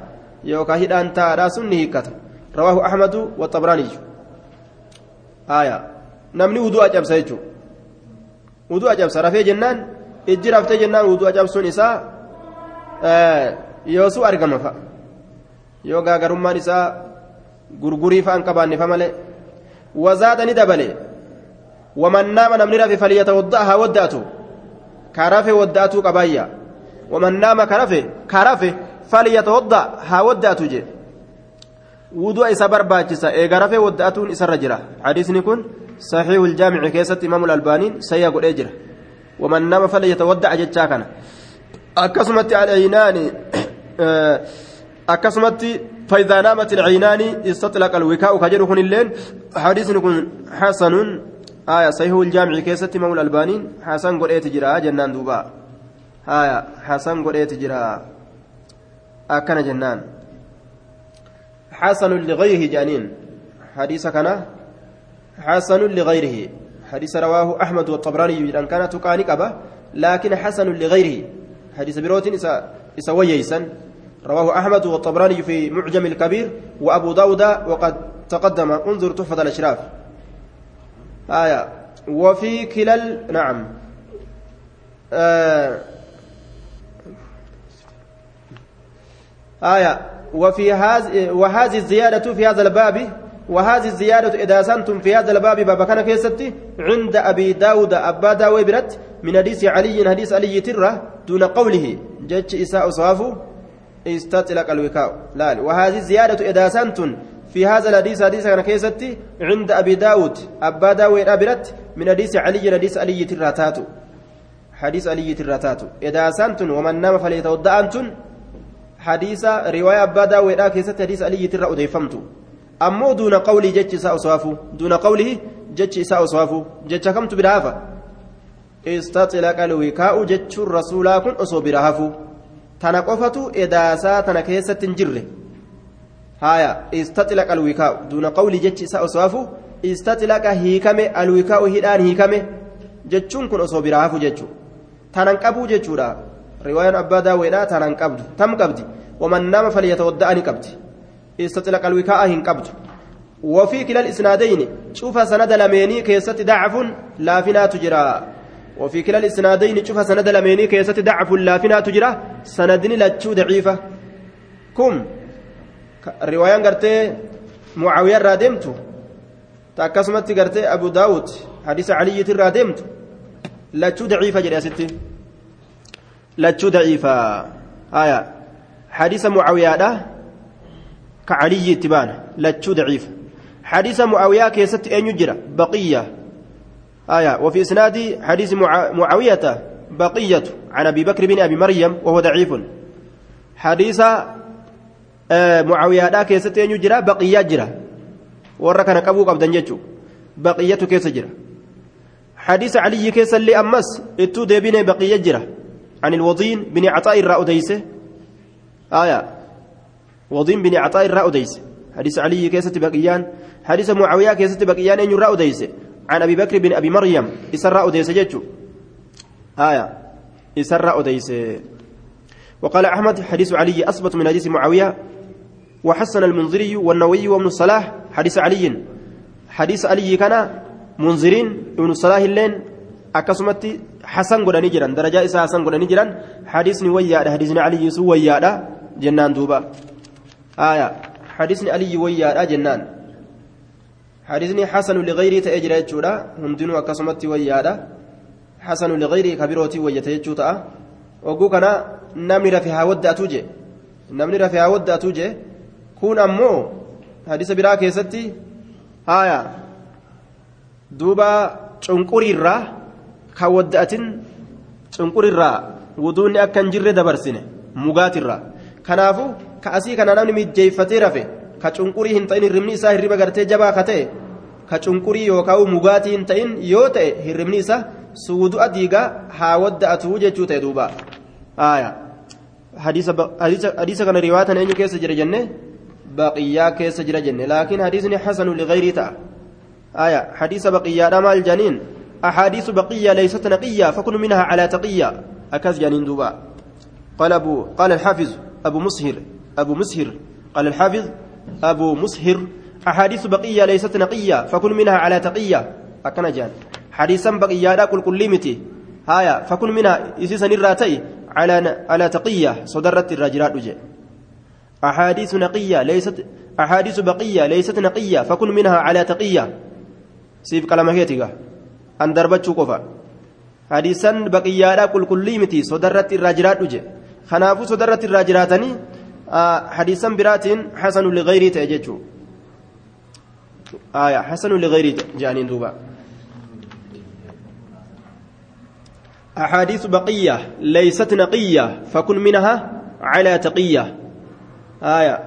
يوكا هدان تاء سن نهي كتا. رواه أحمد والطبراني. آية. نمني وضوء أجاب سيجو. وضوء أجاب سرفي جنان. Ijji raftee jennaan wudu'a cabsuun isaa yoosuu argama fa'a yoo gaagarummaan isaa gurgurii fa'an qabaanne fa malee wazaada ni dabale waman naama namni rafe falyatawadda'a haa wadda'atu ka rafe qabaayya waman naama ka rafe ka rafe falyatawadda'a haa wadda'atu jee wudu'a isa barbaachisa eega rafee wadda'atuun isarra jira hadiisni kun saxiihul jaamici keessatti imaamul albaaniin sayya godhee jira ومن نام فليتودع جتشا كان. أكسمت العينان akkasumatti فإذا نامت العينان استطلق الوكاء كجر كن اللين حديث كن حسن آية صحيح الجامع كيسة مولى البانين. حسن قد جرا جنان دوبا. آية حسن قد جرا. أكن جنان. حسن لغيره جانين. حديث كان حسن لغيره. حديث رواه أحمد والطبراني أن كان تقاني قبه لكن حسن لغيره. حديث بروت إسا ويسا رواه أحمد والطبراني في معجم الكبير وأبو داود وقد تقدم. انظر تحفة الأشراف. آية. وفي كلا نعم. آه. آية. وفي هذه وهذه الزيادة في هذا الباب وهذه الزيادة إذا سنتم في هذا الباب باب كان كيستي عند أبي داود أبا داوي برت من حديث علي حديث علي ترة دون قوله. جج إساء صافو استطلق الوكاء لا وهذه الزيادة إذا سنتم في هذا الحديث حديث كان كيستي عند أبي داود أبا داوي أبرت من حديث علي حديث علي ترة تاتو. حديث علي ترة تاتو. إذا سنتم ومن نام فليتوضأ أنتم. حديث رواية أبا داوي كيست حديث علي ترة أديفمتو. Ammoo duuna qawlii jechi isaa osoo hafuu duuna qawlii jechi isaa osoo hafuu jecha kamtu bira hafa istaxilaqa lwikaa'u jechuun rasuulaa kun osoo bira hafuu tana qofatu edaasaa tana keessatti hin jirre haya istaxilaqa alwikaa'u duuna qawlii jechi isaa osoo hafuu istaxilaqa hiikame alwikaa'u hidhaan hiikame jechuun kun osoo bira hafu jechuu tanan qabuu jechuudha riwaayaan abbaa daawweedha tanan qabdu tam qabdi waman nama falyatawadda'ani qabdi استطلق الوكاء هن قبض وفي كلا الإسنادين شوف سند لميني كيست ضعف لا فينا تجرى وفي كلا الإسنادين شوف سند لميني كيست ضعف لا فينا تجرى سندني لتشو ضعيفة كم رواية قرتي معاوية رادمتو تاكسمت قرتي أبو داود حديث علي رادمتو لتشو ضعيفة جري ستي لتشو ضعيفة آية حديث معاوية ده كعلي اتبان لتشو ضعيف. حديث معاوية كيست أن يجرى بقية. آية وفي إسناد حديث معاوية بقية. عن أبي بكر بن أبي مريم وهو ضعيف. حديث آه معاوية دا كيست أن يجرى بقية جرى. وركن كبو قبضا جتشو بقية كيس جرى. حديث علي كيس اللي أمس إتو ديبين بقية جرى. عن الوضين بن عطاء الرأوديسة. آية وضيم بن عطاء الراء أديس حديث علي كيسة بقيان. حديث معاوية كيسة بقيان أن يراء أديس عن أبي بكر بن أبي مريم. إسراء أديس جتشو آية. إسراء أديس وقال أحمد حديث علي أثبت من حديث معاوية. وحسن المنذري والنووي وابن الصلاح. حديث علي. حديث علي كان منذرين. ابن الصلاح اللين. akkasumatti hasan godhanii jiran darajaa isaa hasan godhanii jiran hadiisni wayyaadha hadiisni aliyyii sun wayyaadha jennaan duuba آية حديثني علي ويا جنان حديثني حسن لغيري تأجر يجودا هندنو أكسمت ويا حسن لغيري كبيروتي ويا يجودا وقو كان نمني رفيها ود أتوجي نمني رفيها ود أتوجي كون أمو حديث برا كيستي آية دوبا cunqurii irraa kan wadda'atin cunqurii irraa wuduunni akka hin jirre dabarsine mugaatirraa kanaafu ka asii kana namni mijjeeffatee rafe ka cunqurii hin ta'in hirribni isaa hirriba gartee jabaa ka ta'e ka cunqurii yookaan mugaatii hin ta'in yoo ta'e hirribni isaa suudu'a diigaa haa wadda'atuu jechuu ta'e duuba hadiisa kana riwaatan eenyu keessa jira jenne baqiyyaa keessa jira jenne laakiin hadiisni xasanu ligayrii ta'a hadiisa baqiyyaadha maal janiin أحاديث بقية ليست نقية فكن منها على تقية أكاز جانين قال أبو قال الحافظ أبو مسهر أبو مسهر قال الحافظ أبو مسهر أحاديث بقية ليست نقية فكن منها على تقية. أكن جان. حديثا بقية لا كل كل هايا فكن منها إسيسا الراتي على على تقية. صدرت الرجلات وجه أحاديث نقية ليست أحاديث بقية ليست نقية فكن منها على تقية. سيف كلام هيتيغا أن قفا. حديثا بقية لا كل كل صدرت الرجلات وجه خنافو صدرت الرجلاتني حديثا براتين حسن لغيري تأججو آية حسن لغيري جانين دوبا. أحاديث بقية ليست نقية فكن منها على تقية. haya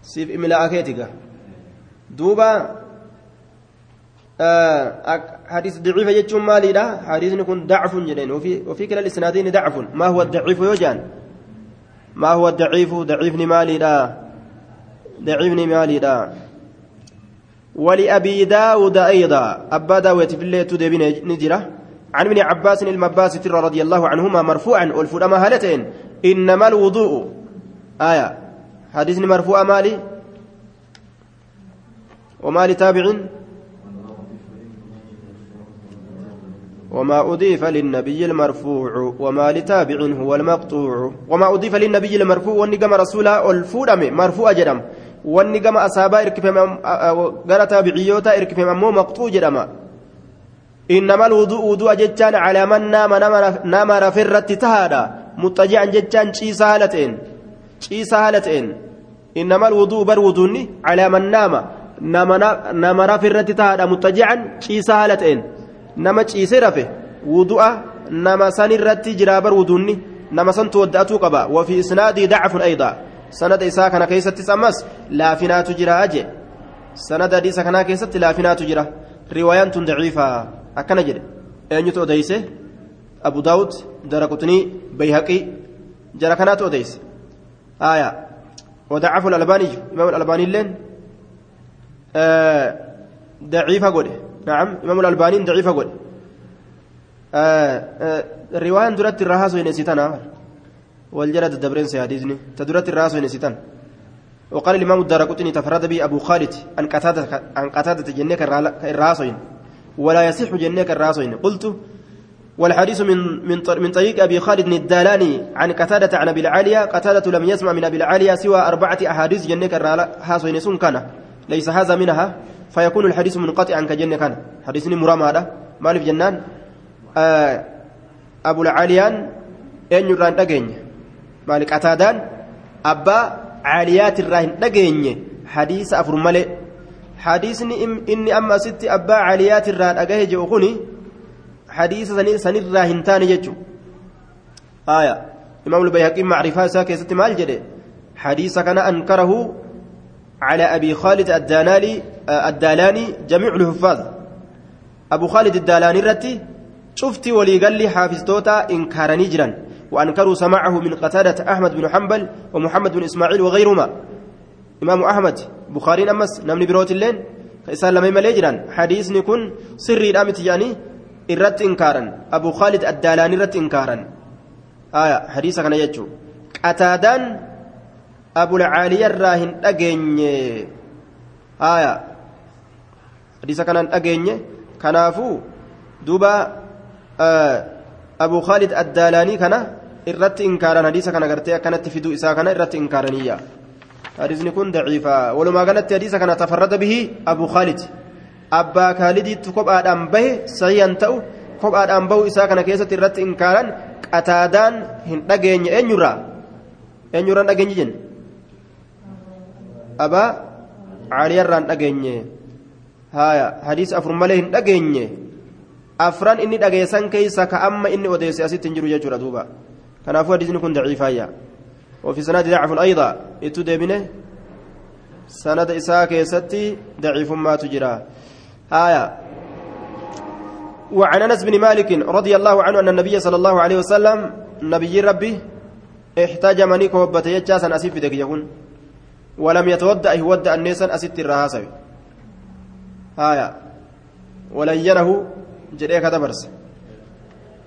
siif imilaa keetiga duuba حديث ضعيف يجتم مالي لا حديث يكون ضعف جدين وفي وفي كلا الإسنادين ضعف. ما هو الضعيف يوجان ما هو الضعيف؟ ضعيف مالي لا ضعيف مالي لا ولأبي داود أيضا. أبا داود في الليل تدبين نجرة. عن ابن عباس المباس رضي الله عنهما مرفوعا. والفرما هالتين إنما الوضوء. آية. حديث مرفوع مالي. ومالي تابع وما أضيف للنبي المرفوع وما لتابع هو المقطوع. وما أضيف للنبي المرفوع والنقم رسولا الفودم مرفوع جدم. والنقم أصابا إركفهم غير تابعيوتا إركفهم أمو مقطوع جدم. إنما الوضوء وضوء جتان على من نام نام رفرت تهادا. متجعا جتان شيسا هالتين شيسا هالتين إنما الوضوء بر وضوني على من نام. نام رفرت تهادا. متجعا شيسا هالتين nama ciisee rafe wudu'a nama san irratti jiraa bar wuduunni nama santu wadda'atuu qaba wafi isnaadii dacfun ayda sanada isaa kana keessattis ammas laafinaatu jira je sanada hadiisa kanaa keessatti laafinaatu jira riwaayaan tun daciifa akkana jedhe eenyutu odeyse abu daawud daraqutnii bayhaqii jara kanaatu odeyse aya إمام الألباني لين آه ضعيفة قوله نعم إمام الألباني ضعيف أقول. الرواية درت الرهاس وين ستان والجلد الدبرين سياديزني تدرت الرهاس وين ستان وقال الإمام الدارقطني تفرد به أبو خالد عن قتادة عن قتادة جنيك الرهاسين ولا يصح جنيك الرهاسين قلت والحديث من من من طريق أبي خالد الدالاني عن قتادة عن أبي العالية. قتادة لم يسمع من أبي العالية سوى أربعة أحاديث جنك الرهاسين سن كان. ليس هذا منها. فيكون الحديث منقطعا كجنة كان. حديثني مرام هذا مالف جنان. آه أبو العاليان أن يران دقين مالك أتادان أبا عاليات الراهن دقين حديث أفر ملئ حديثني إم إني أما ستي أبا عاليات الراهن أقاه جوخني حديث سني سني الراهن تاني ججو. آية. إمام البيهقي معرفة ساكي ستي مال جدي. حديث كان أنكره على أبي خالد الدانالي الدالاني جميع الحفاظ. أبو خالد الدالاني رتي شفتي ولي قال لي حافظ توتا إنكارني جرا وأنكروا سماعه من قتادة أحمد بن حنبل ومحمد بن إسماعيل وغيرهما. إمام أحمد بخاري أمس نمني بروت اللين كإسان لما يملي حديث نكون سري الأمت يعني irratti inkaaran abu khaalid addaalaanii irratti inkaaran aya hadiisa kana jechuu qataadaan abulcaaliyarraa hin dhageenye aya hadiisa kana hin dhageenye kanaafuu duuba abu khaalid addaalaanii kana irratti inkaaran hadiisa kana gartee akkanatti fiduu isaa kana irratti inkaaraniyya hadiisni kun daciifa walumaa galatti hadiisa kana tafarrada bihi abu khaalid abbaa kaalidiitti kophaadhaan bahe sahihan ta'u kophaadhaan bahu isaa kana keessatti irratti inkaaran qataadaan hin dhageenye eenyurraa eenyurraan dhageenye jenna abaa caaliyarraan dhageenye haya hadiisa afur malee hin dhageenye afran inni dhageessan keeysa ka amma inni odeesse asitti hin jiru jechuudha duuba kanaafuu hadiisni kun daciifaayya وفي سند ضعف أيضا اتدبنه سند إساء كيستي ضعيف ما تجرى آية وعن أنس بن مالك رضي الله عنه أن النبي صلى الله عليه وسلم نبي ربي احتاج منيك وبت يجاسا أسيف بدك يكون ولم يتودأ يودأ النيسا أسيت الرهاسة. آية. ولينه جريك دبرس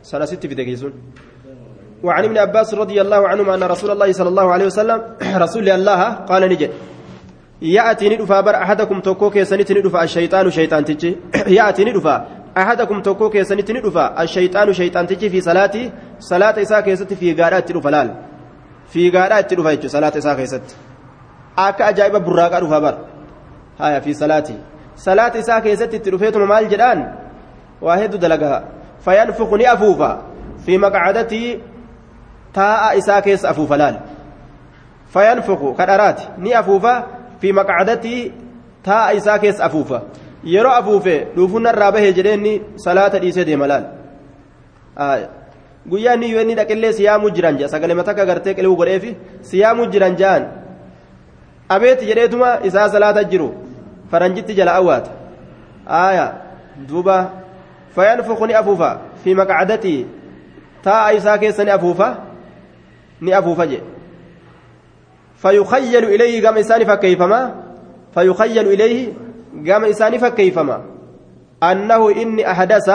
سنسيت بدك يسون وعن ابن عباس رضي الله عنهما أن رسول الله صلى الله عليه وسلم *clears throat* رسول الله قال نجد. يأتي ندفا بر أحدكم توكوك يسنت ندفا الشيطان شيطان تجي. *clears throat* يأتي ندفا أحدكم توكوك يسنت ندفا الشيطان شيطان تجي في صلاتي صلاة إساك يست في غارات تدفا لال في غارات تدفا يجو صلاة إساك يست أكا أجائب براقا دفا بر هايا في صلاتي صلاة إساك يست تدفيتم مال جدان واحد دلقها فينفخني أفوفا في مقعدتي تاء إساك يس أفوفا لال فينفخ كدرات ني أفوفا في مقعدتي تاء isaa keessa afuufa yeroo afuufe dhuufunna irraa bahee jedheenni salaata dhiisee deema laal guyyaa inni yoo inni dhaqillee siyaamuu jiran jaa sagalee mataa gartee qiluu godheefi siyaamuu jiran jaan abeeti jedheetuma isaa salaata jiru faranjitti jala awwaata aaya duuba fayanfuku ni afuufa fi maqcadatii taa'a isaa keessa ni afuufa ni afuufa jedhe فيخيل إليه قام إنسان فكيفما فيخيل إليه قام إنسان فكيفما أنه إني أحدث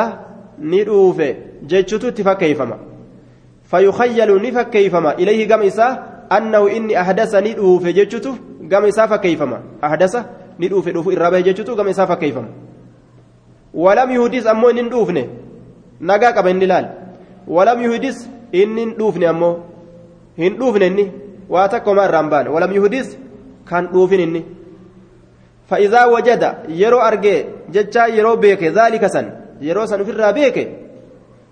ندوف جتشتو تفكيفما فيخيل نفكيفما إليه قام إنسان أنه إني أحدث ندوف جتشتو قام إنسان فكيفما أحدث ندوف ندوف إرابة جتشتو قام إنسان فكيفما ولم يهدس أمو إن ندوفني نقاك بين لال ولم يهدس إن ندوفني أمو هن دوفني إني waa takkuma irraan baane. Walam yuhdis? Kan dhuufin inni. فإذا وجد يرو أرجع جتشا يرو بيك ذلك سن يرو سن في الرابيك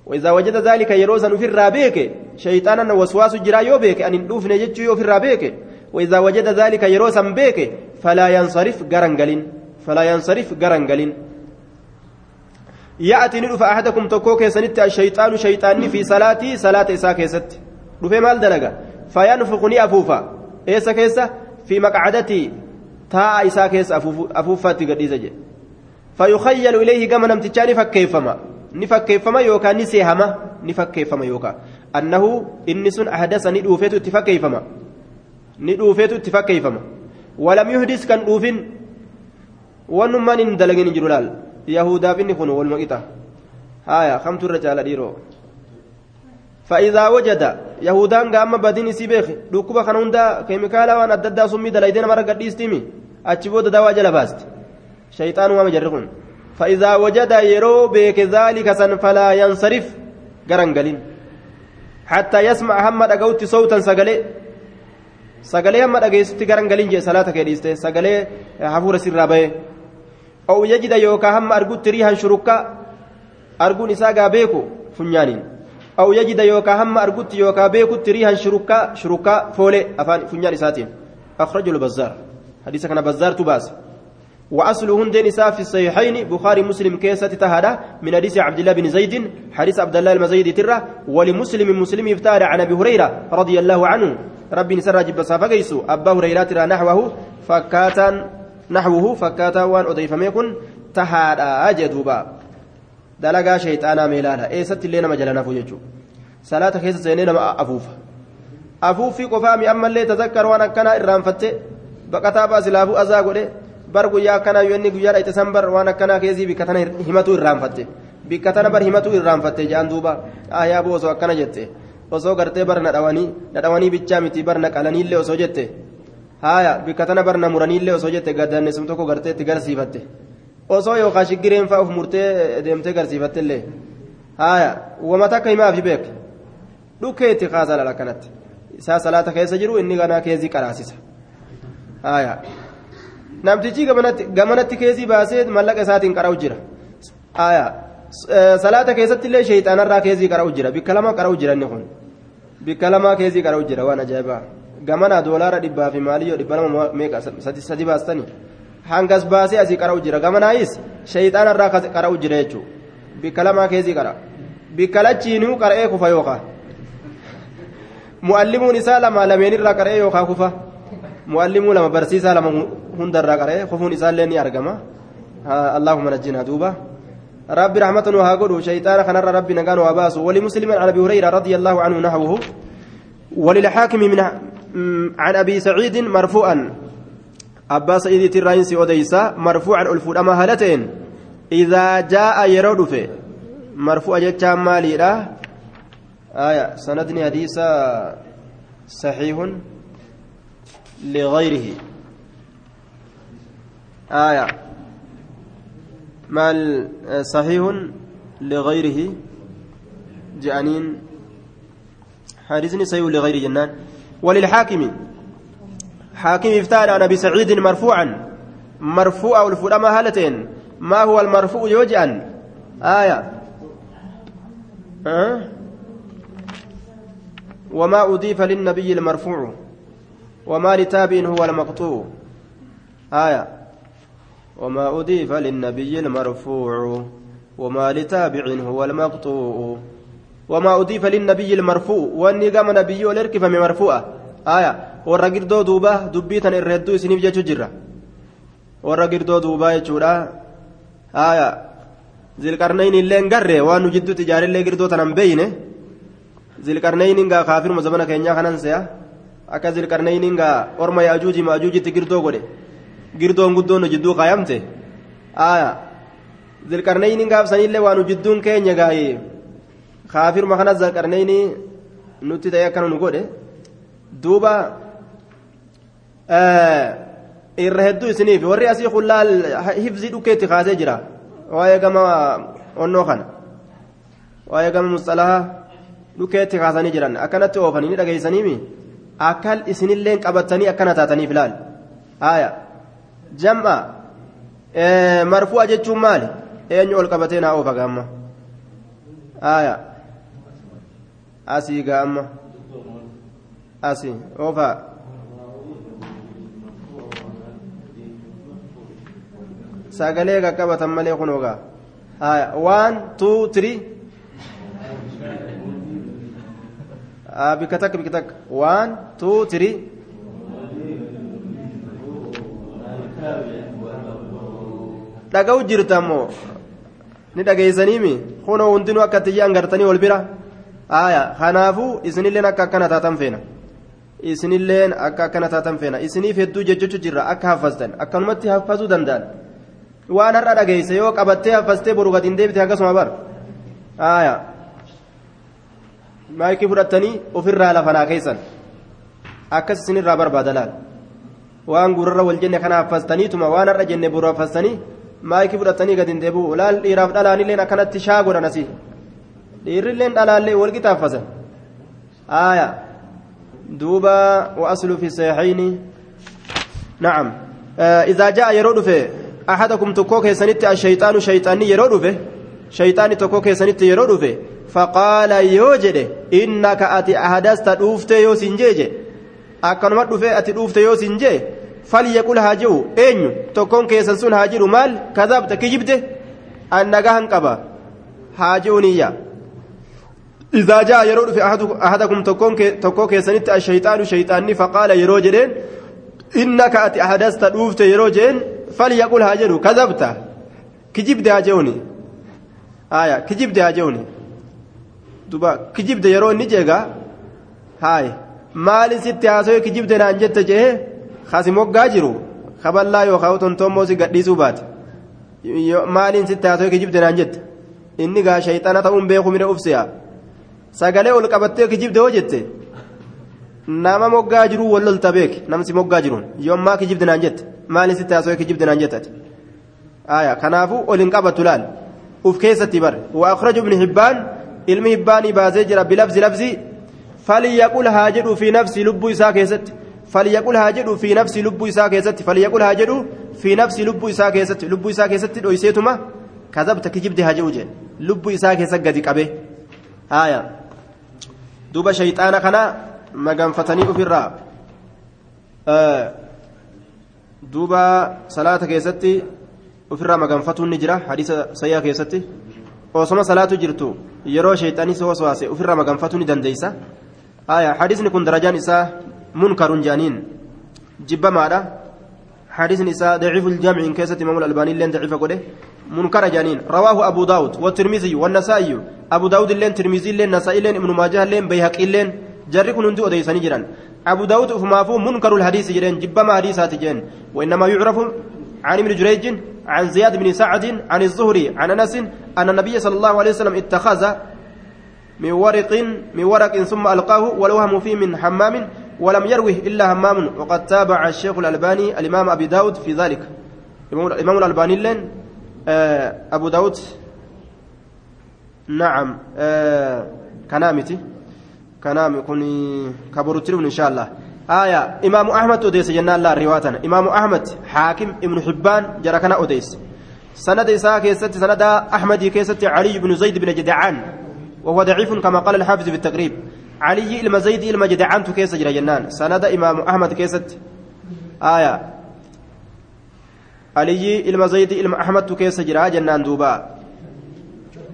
وإذا وجد ذلك يرو سن في الرابيك شيطانا وسواس جرا يو أن ندوف نجتشو يو الرابيك وإذا وجد ذلك يرو سن بيك فلا ينصرف غرنجلين فلا ينصرف غرنجلين يأتي ندوف أحدكم تكوك سنت الشيطان شيطاني في صلاتي صلاة إساك ست دفع مال دلقا فينفخني أفوفا. إيسا كيسا؟ في مقعدتي. تاء إسا كيس أفوفا تقديس فيخيل إليه كما نمتجاني فكيفما. نفكيفما يوكا نسيهما. نفكيفما يوكا. أنه إنس أحدث ندوفيت اتفكيفما ندوفيت اتفكيفما ولم يحدث كان دوفين ونمان اندلقين جرلال يهودا بن خنو والمقيتة هايا خمت الرجال ديرو فإذا وجد يهودان قام بدين سيبيخ دوكوبا كان هندا كيميكالا وان أددا سمي دلايدين مرة قد يستيمي أتشبود دوا جل باست شيطان وما جرقون فإذا وجد يرو بك ذلك سن فلا ينصرف قرنقلين حتى يسمع محمد أقوت صوتا سقلي سقلي محمد أقيست قرنقلين جي صلاة كيديست سقلي حفور سر بيه أو يجد يوكا هم أرقوت ريها شركا أرقون إساقا بيكو فنيانين أو يجد يوكا هم أرقوت يوكا بيكوت ريها شركا شركا فولي أفان فنيان إساتين أخرجه البزار حديث كان بزار تباس وأصله هندين إساء في الصحيحين بخاري مسلم كيسة تهدى من حديث عبد الله بن زيد حديث عبد الله المزيد ترى ولمسلم مسلم يفتار عن أبي هريرة رضي الله عنه. ربي نسر جب سافقيسو أبا هريرة ترى نحوه فكاتا نحوه فكاتا وان أضيف ميكن تهدى أجدوبا dalagaa shayxaanaa meelaadha eessatti illee nama jala nafuu jechuudha salaata keessa seenee nama afuufa afuuffii qofaa mi'ammallee tazakkar waan akkanaa irraanfatte baqataa baasilaafuu azaa godhe bar guyyaa akkanaa yoo inni guyyaa dhayte san bar waan akkanaa keessii bikka tana himatuu irraanfatte bikka tana bar himatuu irraanfatte jedhan duuba ayyaaboo osoo akkana jette osoo gartee bar nadhawanii nadhawanii bichaa miti bar naqalaniillee osoo jette haaya bikka tana bar namuraniillee osoo jette gaddaannesum tokko gartee itti garsiifatte. osoo yookaan shiggireen fa'aa of murtee deemtee garsiifattillee haaya wama takka himaa fi beek dhukkeetti kaasala akkanatti isaa salaata keessa jiru inni ganaa keezii qaraasisa haaya namtichi gamanatti keezii baasee mallaqa isaatiin qara'u jira salaata keessatti illee sheexaanarraa keezii qara'u jira bikka lama qara'u jira inni kun bikka lamaa keezii qara'u jira waan ajaa'ibaa gamana doolaara dhibbaa fi maaliyyoo dhibba lama meeqa sadi baastanii. hangas baasee asii qara'u jira gamanaayis shayxaana irraa qara'u jira jechuudha bikka lamaa keessii qara bikka lachiinuu qara'ee kufa yookaan mu'allimuun isaa lama lameen irraa qara'ee yookaan kufa mu'allimuu lama barsiisaa lama hundarraa qara'ee kufuun isaallee ni argama allahumma najjina duuba ربي رحمة وهاقول شيطان خنر ربي نقان واباس ولمسلم عن ابي هريره رضي الله عنه نحوه وللحاكم من عن ابي سعيد مرفوعا abbaa sa'iidiitiin raayinsi odeysa marfuucan ol fuudhama haala ta'een idaa jaa'a yeroo dhufe marfuu'a jechaan maaliidha aya sanadni saxiihun ligayrihi aya maal saxiihun ligayrihi je'aniin hadiisni saxiihun ligayrihi jennaan وللحاكم. حاكم افتار عن ابي سعيد مرفوعا. مرفوع الفرما هالتين. ما هو المرفوع يوجئا آية. أه؟ وما أضيف للنبي المرفوع. وما لتابع هو المقطوع آية وما أضيف للنبي المرفوع وما لتابع هو المقطوع وما أضيف للنبي المرفوع وأني قام نبي من مرفوعة girdoo duuba dubbii tan irra hedduu isiniif jechuu jirra warra girdoo duubaa jechuudha aya zilqarnayn illee garre waan nu jidduutti ijaarillee girdoo tanan beeyne zilqarnayniin gaa kaafiruma zabana keenyaa kanan se'a akka zilqarnayniin gaa orma yaajuuji maajuujitti girdoo godhe girdoon guddoon nu jidduu kaayamte aya zilqarnayniin gaafsanillee waan nu jidduun keenya gaa'ee kaafiruma kana zilqarnaynii nutti ta'e akkana nu godhe duuba irra hedduu isiniif warri asii kullaal hifzii dhukkeetti kaasee jira waa'ee gama onnoo kana waa'ee gama musxalaha dhukkeetti kaasanii jiran akkanatti oofanii ni dhageessaniimi akka isinilleen qabatanii akkana taataniif ilaal haaya. Jam'a. Marfu'a jechuun maali? Eenyu ol qabatee naa oofa gaamma? Haaya. Asii gaamma. Asii. Oofaa sagalee qaqqabatan malee kun ogaa waan tuu tirii bikka takka bikka takka waan tuu tirii dhaga'u jirta ammoo ni dhageessaniimi kunoo hundinuu akka tiyyaan gartanii ol bira aya kanaafuu isinilleen akka akkana taatan feena isinilleen akka akkana taatan feena isiniif hedduu jechuutu jirra akka haffastan akkanumatti haffasuu danda'an. Waan har'a dhageesse yoo qabattee haffastee boru gadi hin deebite akkasuma bar aya maayikii fudhattanii ofirraa lafanaa keessan akkas isinirraa barbaada laal waan gurrarra wal jenne kana haffastaniituma waan har'a jenne boru haffastanii maayikii fudhattanii gadi hin deebi'u laal dhiiraaf dhalaanilleen akkanatti shaa godhan asii dhiirrilleen dhalaallee wal qixaaffasan aya duuba wa aslu fi sahihaini na'am idaa ja'a yeroo dhufe أحدكم تكو كيسنت الشيطان شيطاني يرودفه شيطاني تكو كيسنت يرودفه فقال يوجد إنك أتي أحدثت دوفت يو سنجيجي أكنما دوفه أتي دوفت يو سنجي. فليقول هاجو أين تكون كيسن سن هاجر مال كذبت كجبته؟ أنك هنقبا. هاجونية إذا جاء يرود في أحدكم تكون تكو كيسنت الشيطان شيطاني فقال يروجدين إنك أتي أحدثت دوفت يروجين فليقول هاجروا كذبت. كجبت هاجوني. آية كجبت هاجوني. دوبا كجبت يرون نجيغا هاي maali sitti haasawee kijibde naan jette jee kasi moggaa jiru kaballaa yookaan tontommoo si gadhiisuu baate maaliin sitti haasawee kijibde naan jette inni gaa shayxana ta'uun beeku mire ufsiya sagalee ol qabattee kijibde hoo jette nama moggaa jiruu wallolta beek namsi moggaa jiruun yoommaa kijibde naan jette maaliin sitti haasawee kijibde naan jettati kanaafuu ol hin qabatu laal uf keessatti bar wa akhraja ibni hibbaan ilmi hibbaanii baasee jira bilabsi labsi فليقل هاجر في نفسي لب إساء كيست فليقل هاجر في نفسي لب إساء كيست فليقل هاجر في نفسي لب إساء كيست لب إساء كيست ويسيتما كذبت كجبت هاجر لب إساء كيست قد قبه هايا دوب شيطان خنا مغنفتني في الراب آه دوب صلاة كيست في الراب مغنفتو النجرة حديث سيئة كيست osoma salaatu jirtu. Yeroo shayxanii si waswaase ofirraa maganfatu ni dandeeysa hadisni kun darajaan isaa munkarun jaaniin jibbamaadha hadisni isaa daciifu ljaamiin keessatti imaamul albaanii illeen daciifa godhe munkara jaaniin rawaahu abu daawud والترمذي والنسائي أبو داود اللين ترمذي اللين نسائي اللين ابن ماجه اللين بيهقي اللين جري كن هندو جران أبو داود فمافو منكر الحديث جرين جبما حديثات جرين وإنما يعرف عن ابن جريج عن زياد بن سعد عن الزهري عن أنس أن النبي صلى الله عليه وسلم اتخذ من ورق من ورق ثم ألقاه والوهم فيه من حمام ولم يروه إلا همام وقد تابع الشيخ الألباني الإمام أبي داود في ذلك. الامام الألباني لين أبو داود. نعم كنامتي كنام كوني كبرتلون إن شاء الله. آية. إمام أحمد أديس جنان الله رواتنا إمام أحمد حاكم ابن حبان جركنا أديس سند إساء كيست سند أحمد كيست علي بن زيد بن جدعان. وهو ضعيف كما قال الحافظ في التقريب علي إلما زيد إلما جدعان كيس جرى جنان. سند إمام أحمد كيست. آية. علي إلما زيد إلما أحمد كيس جرى جنان دوبا.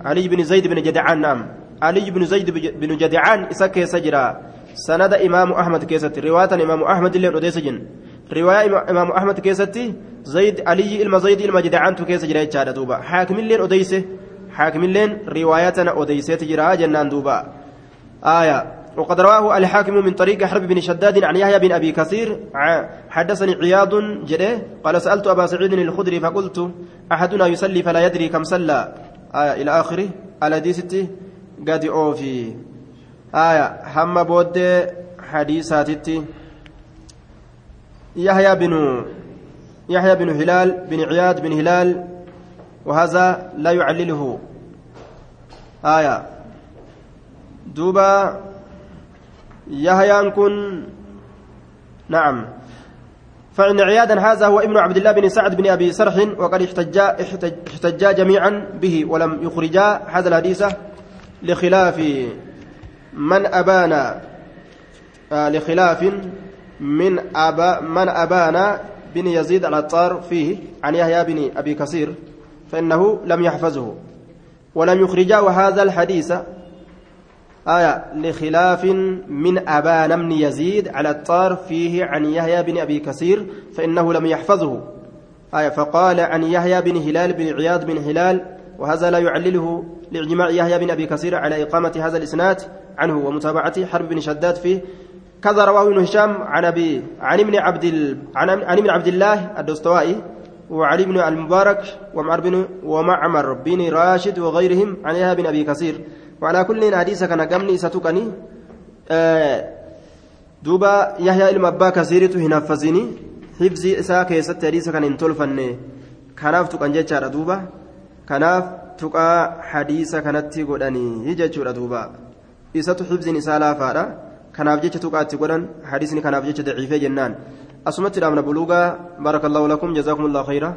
علي بن زيد بن جدعان نعم. علي بن زيد بن جدعان إساء كيس جرى. سند إمام أحمد كيستي. رواية إمام أحمد اللي أديس جن رواية إمام أحمد كيستي زيد علي إلما زيد إلما جدعان كيس جرا جادا دوبا. حاكم اللين أديس حاكم اللين روايتنا أديسة جرا جنان دوبا. آية. وقد رواه الحاكم من طريق حرب بن شداد عن يحيى بن أبي كثير. حدثني عياض جده. قال سألت أبا سعيد الخدري فقلت أحدنا يصلي فلا يدري كم صلى. آية إلى آخره. الحديث قد أوفي. آية هم بود حديثاتي يحيى بن يحيى بن هلال بن عياد بن هلال وهذا لا يعلله. آية. دوبا يحيى كن نعم. فإن عيادا هذا هو ابن عبد الله بن سعد بن أبي سرح وقد احتجا احتجا جميعا به ولم يخرجا هذا الحديث لخلاف. من أبان آه لخلاف من أبا من أبان بن يزيد العطار فيه عن يحيى بن أبي كثير فإنه لم يحفظه ولم يخرجا وهذا الحديث آية لخلاف من أبان بن يزيد على الطار فيه عن يحيى بن أبي كثير فإنه لم يحفظه. آية فقال عن يحيى بن هلال بن عياض بن هلال وهذا لا يعلله لإجماع يحيى بن أبي كثير على إقامة هذا الإسناد عنه ومتابعته حرب بن شداد فيه. كذا رواه ابن هشام عن أبي عن ابن عبد ال... عن ابن عبد الله الدستوائي وعلي بن المبارك ومعمر بن ومعمر بن راشد وغيرهم عن يحيى بن أبي كثير. وعلى كل حديث كان قمني ستكني آه دوبا يحيى إلما أبا كثيرت هنفذني حفظي إساء كيست حديث كان انتولفن كناف تكن جيتشارا دوبا. كناف تقى حديث كانت godhanii jechuudha duuba isatu xibziin isaa laafaadha kanaaf jecha tuqaatti godhan hadiisni kanaaf jecha daciifee jennaan asumatti dhaabna buluugaa barakallahu lakum jazaakum allahu khayra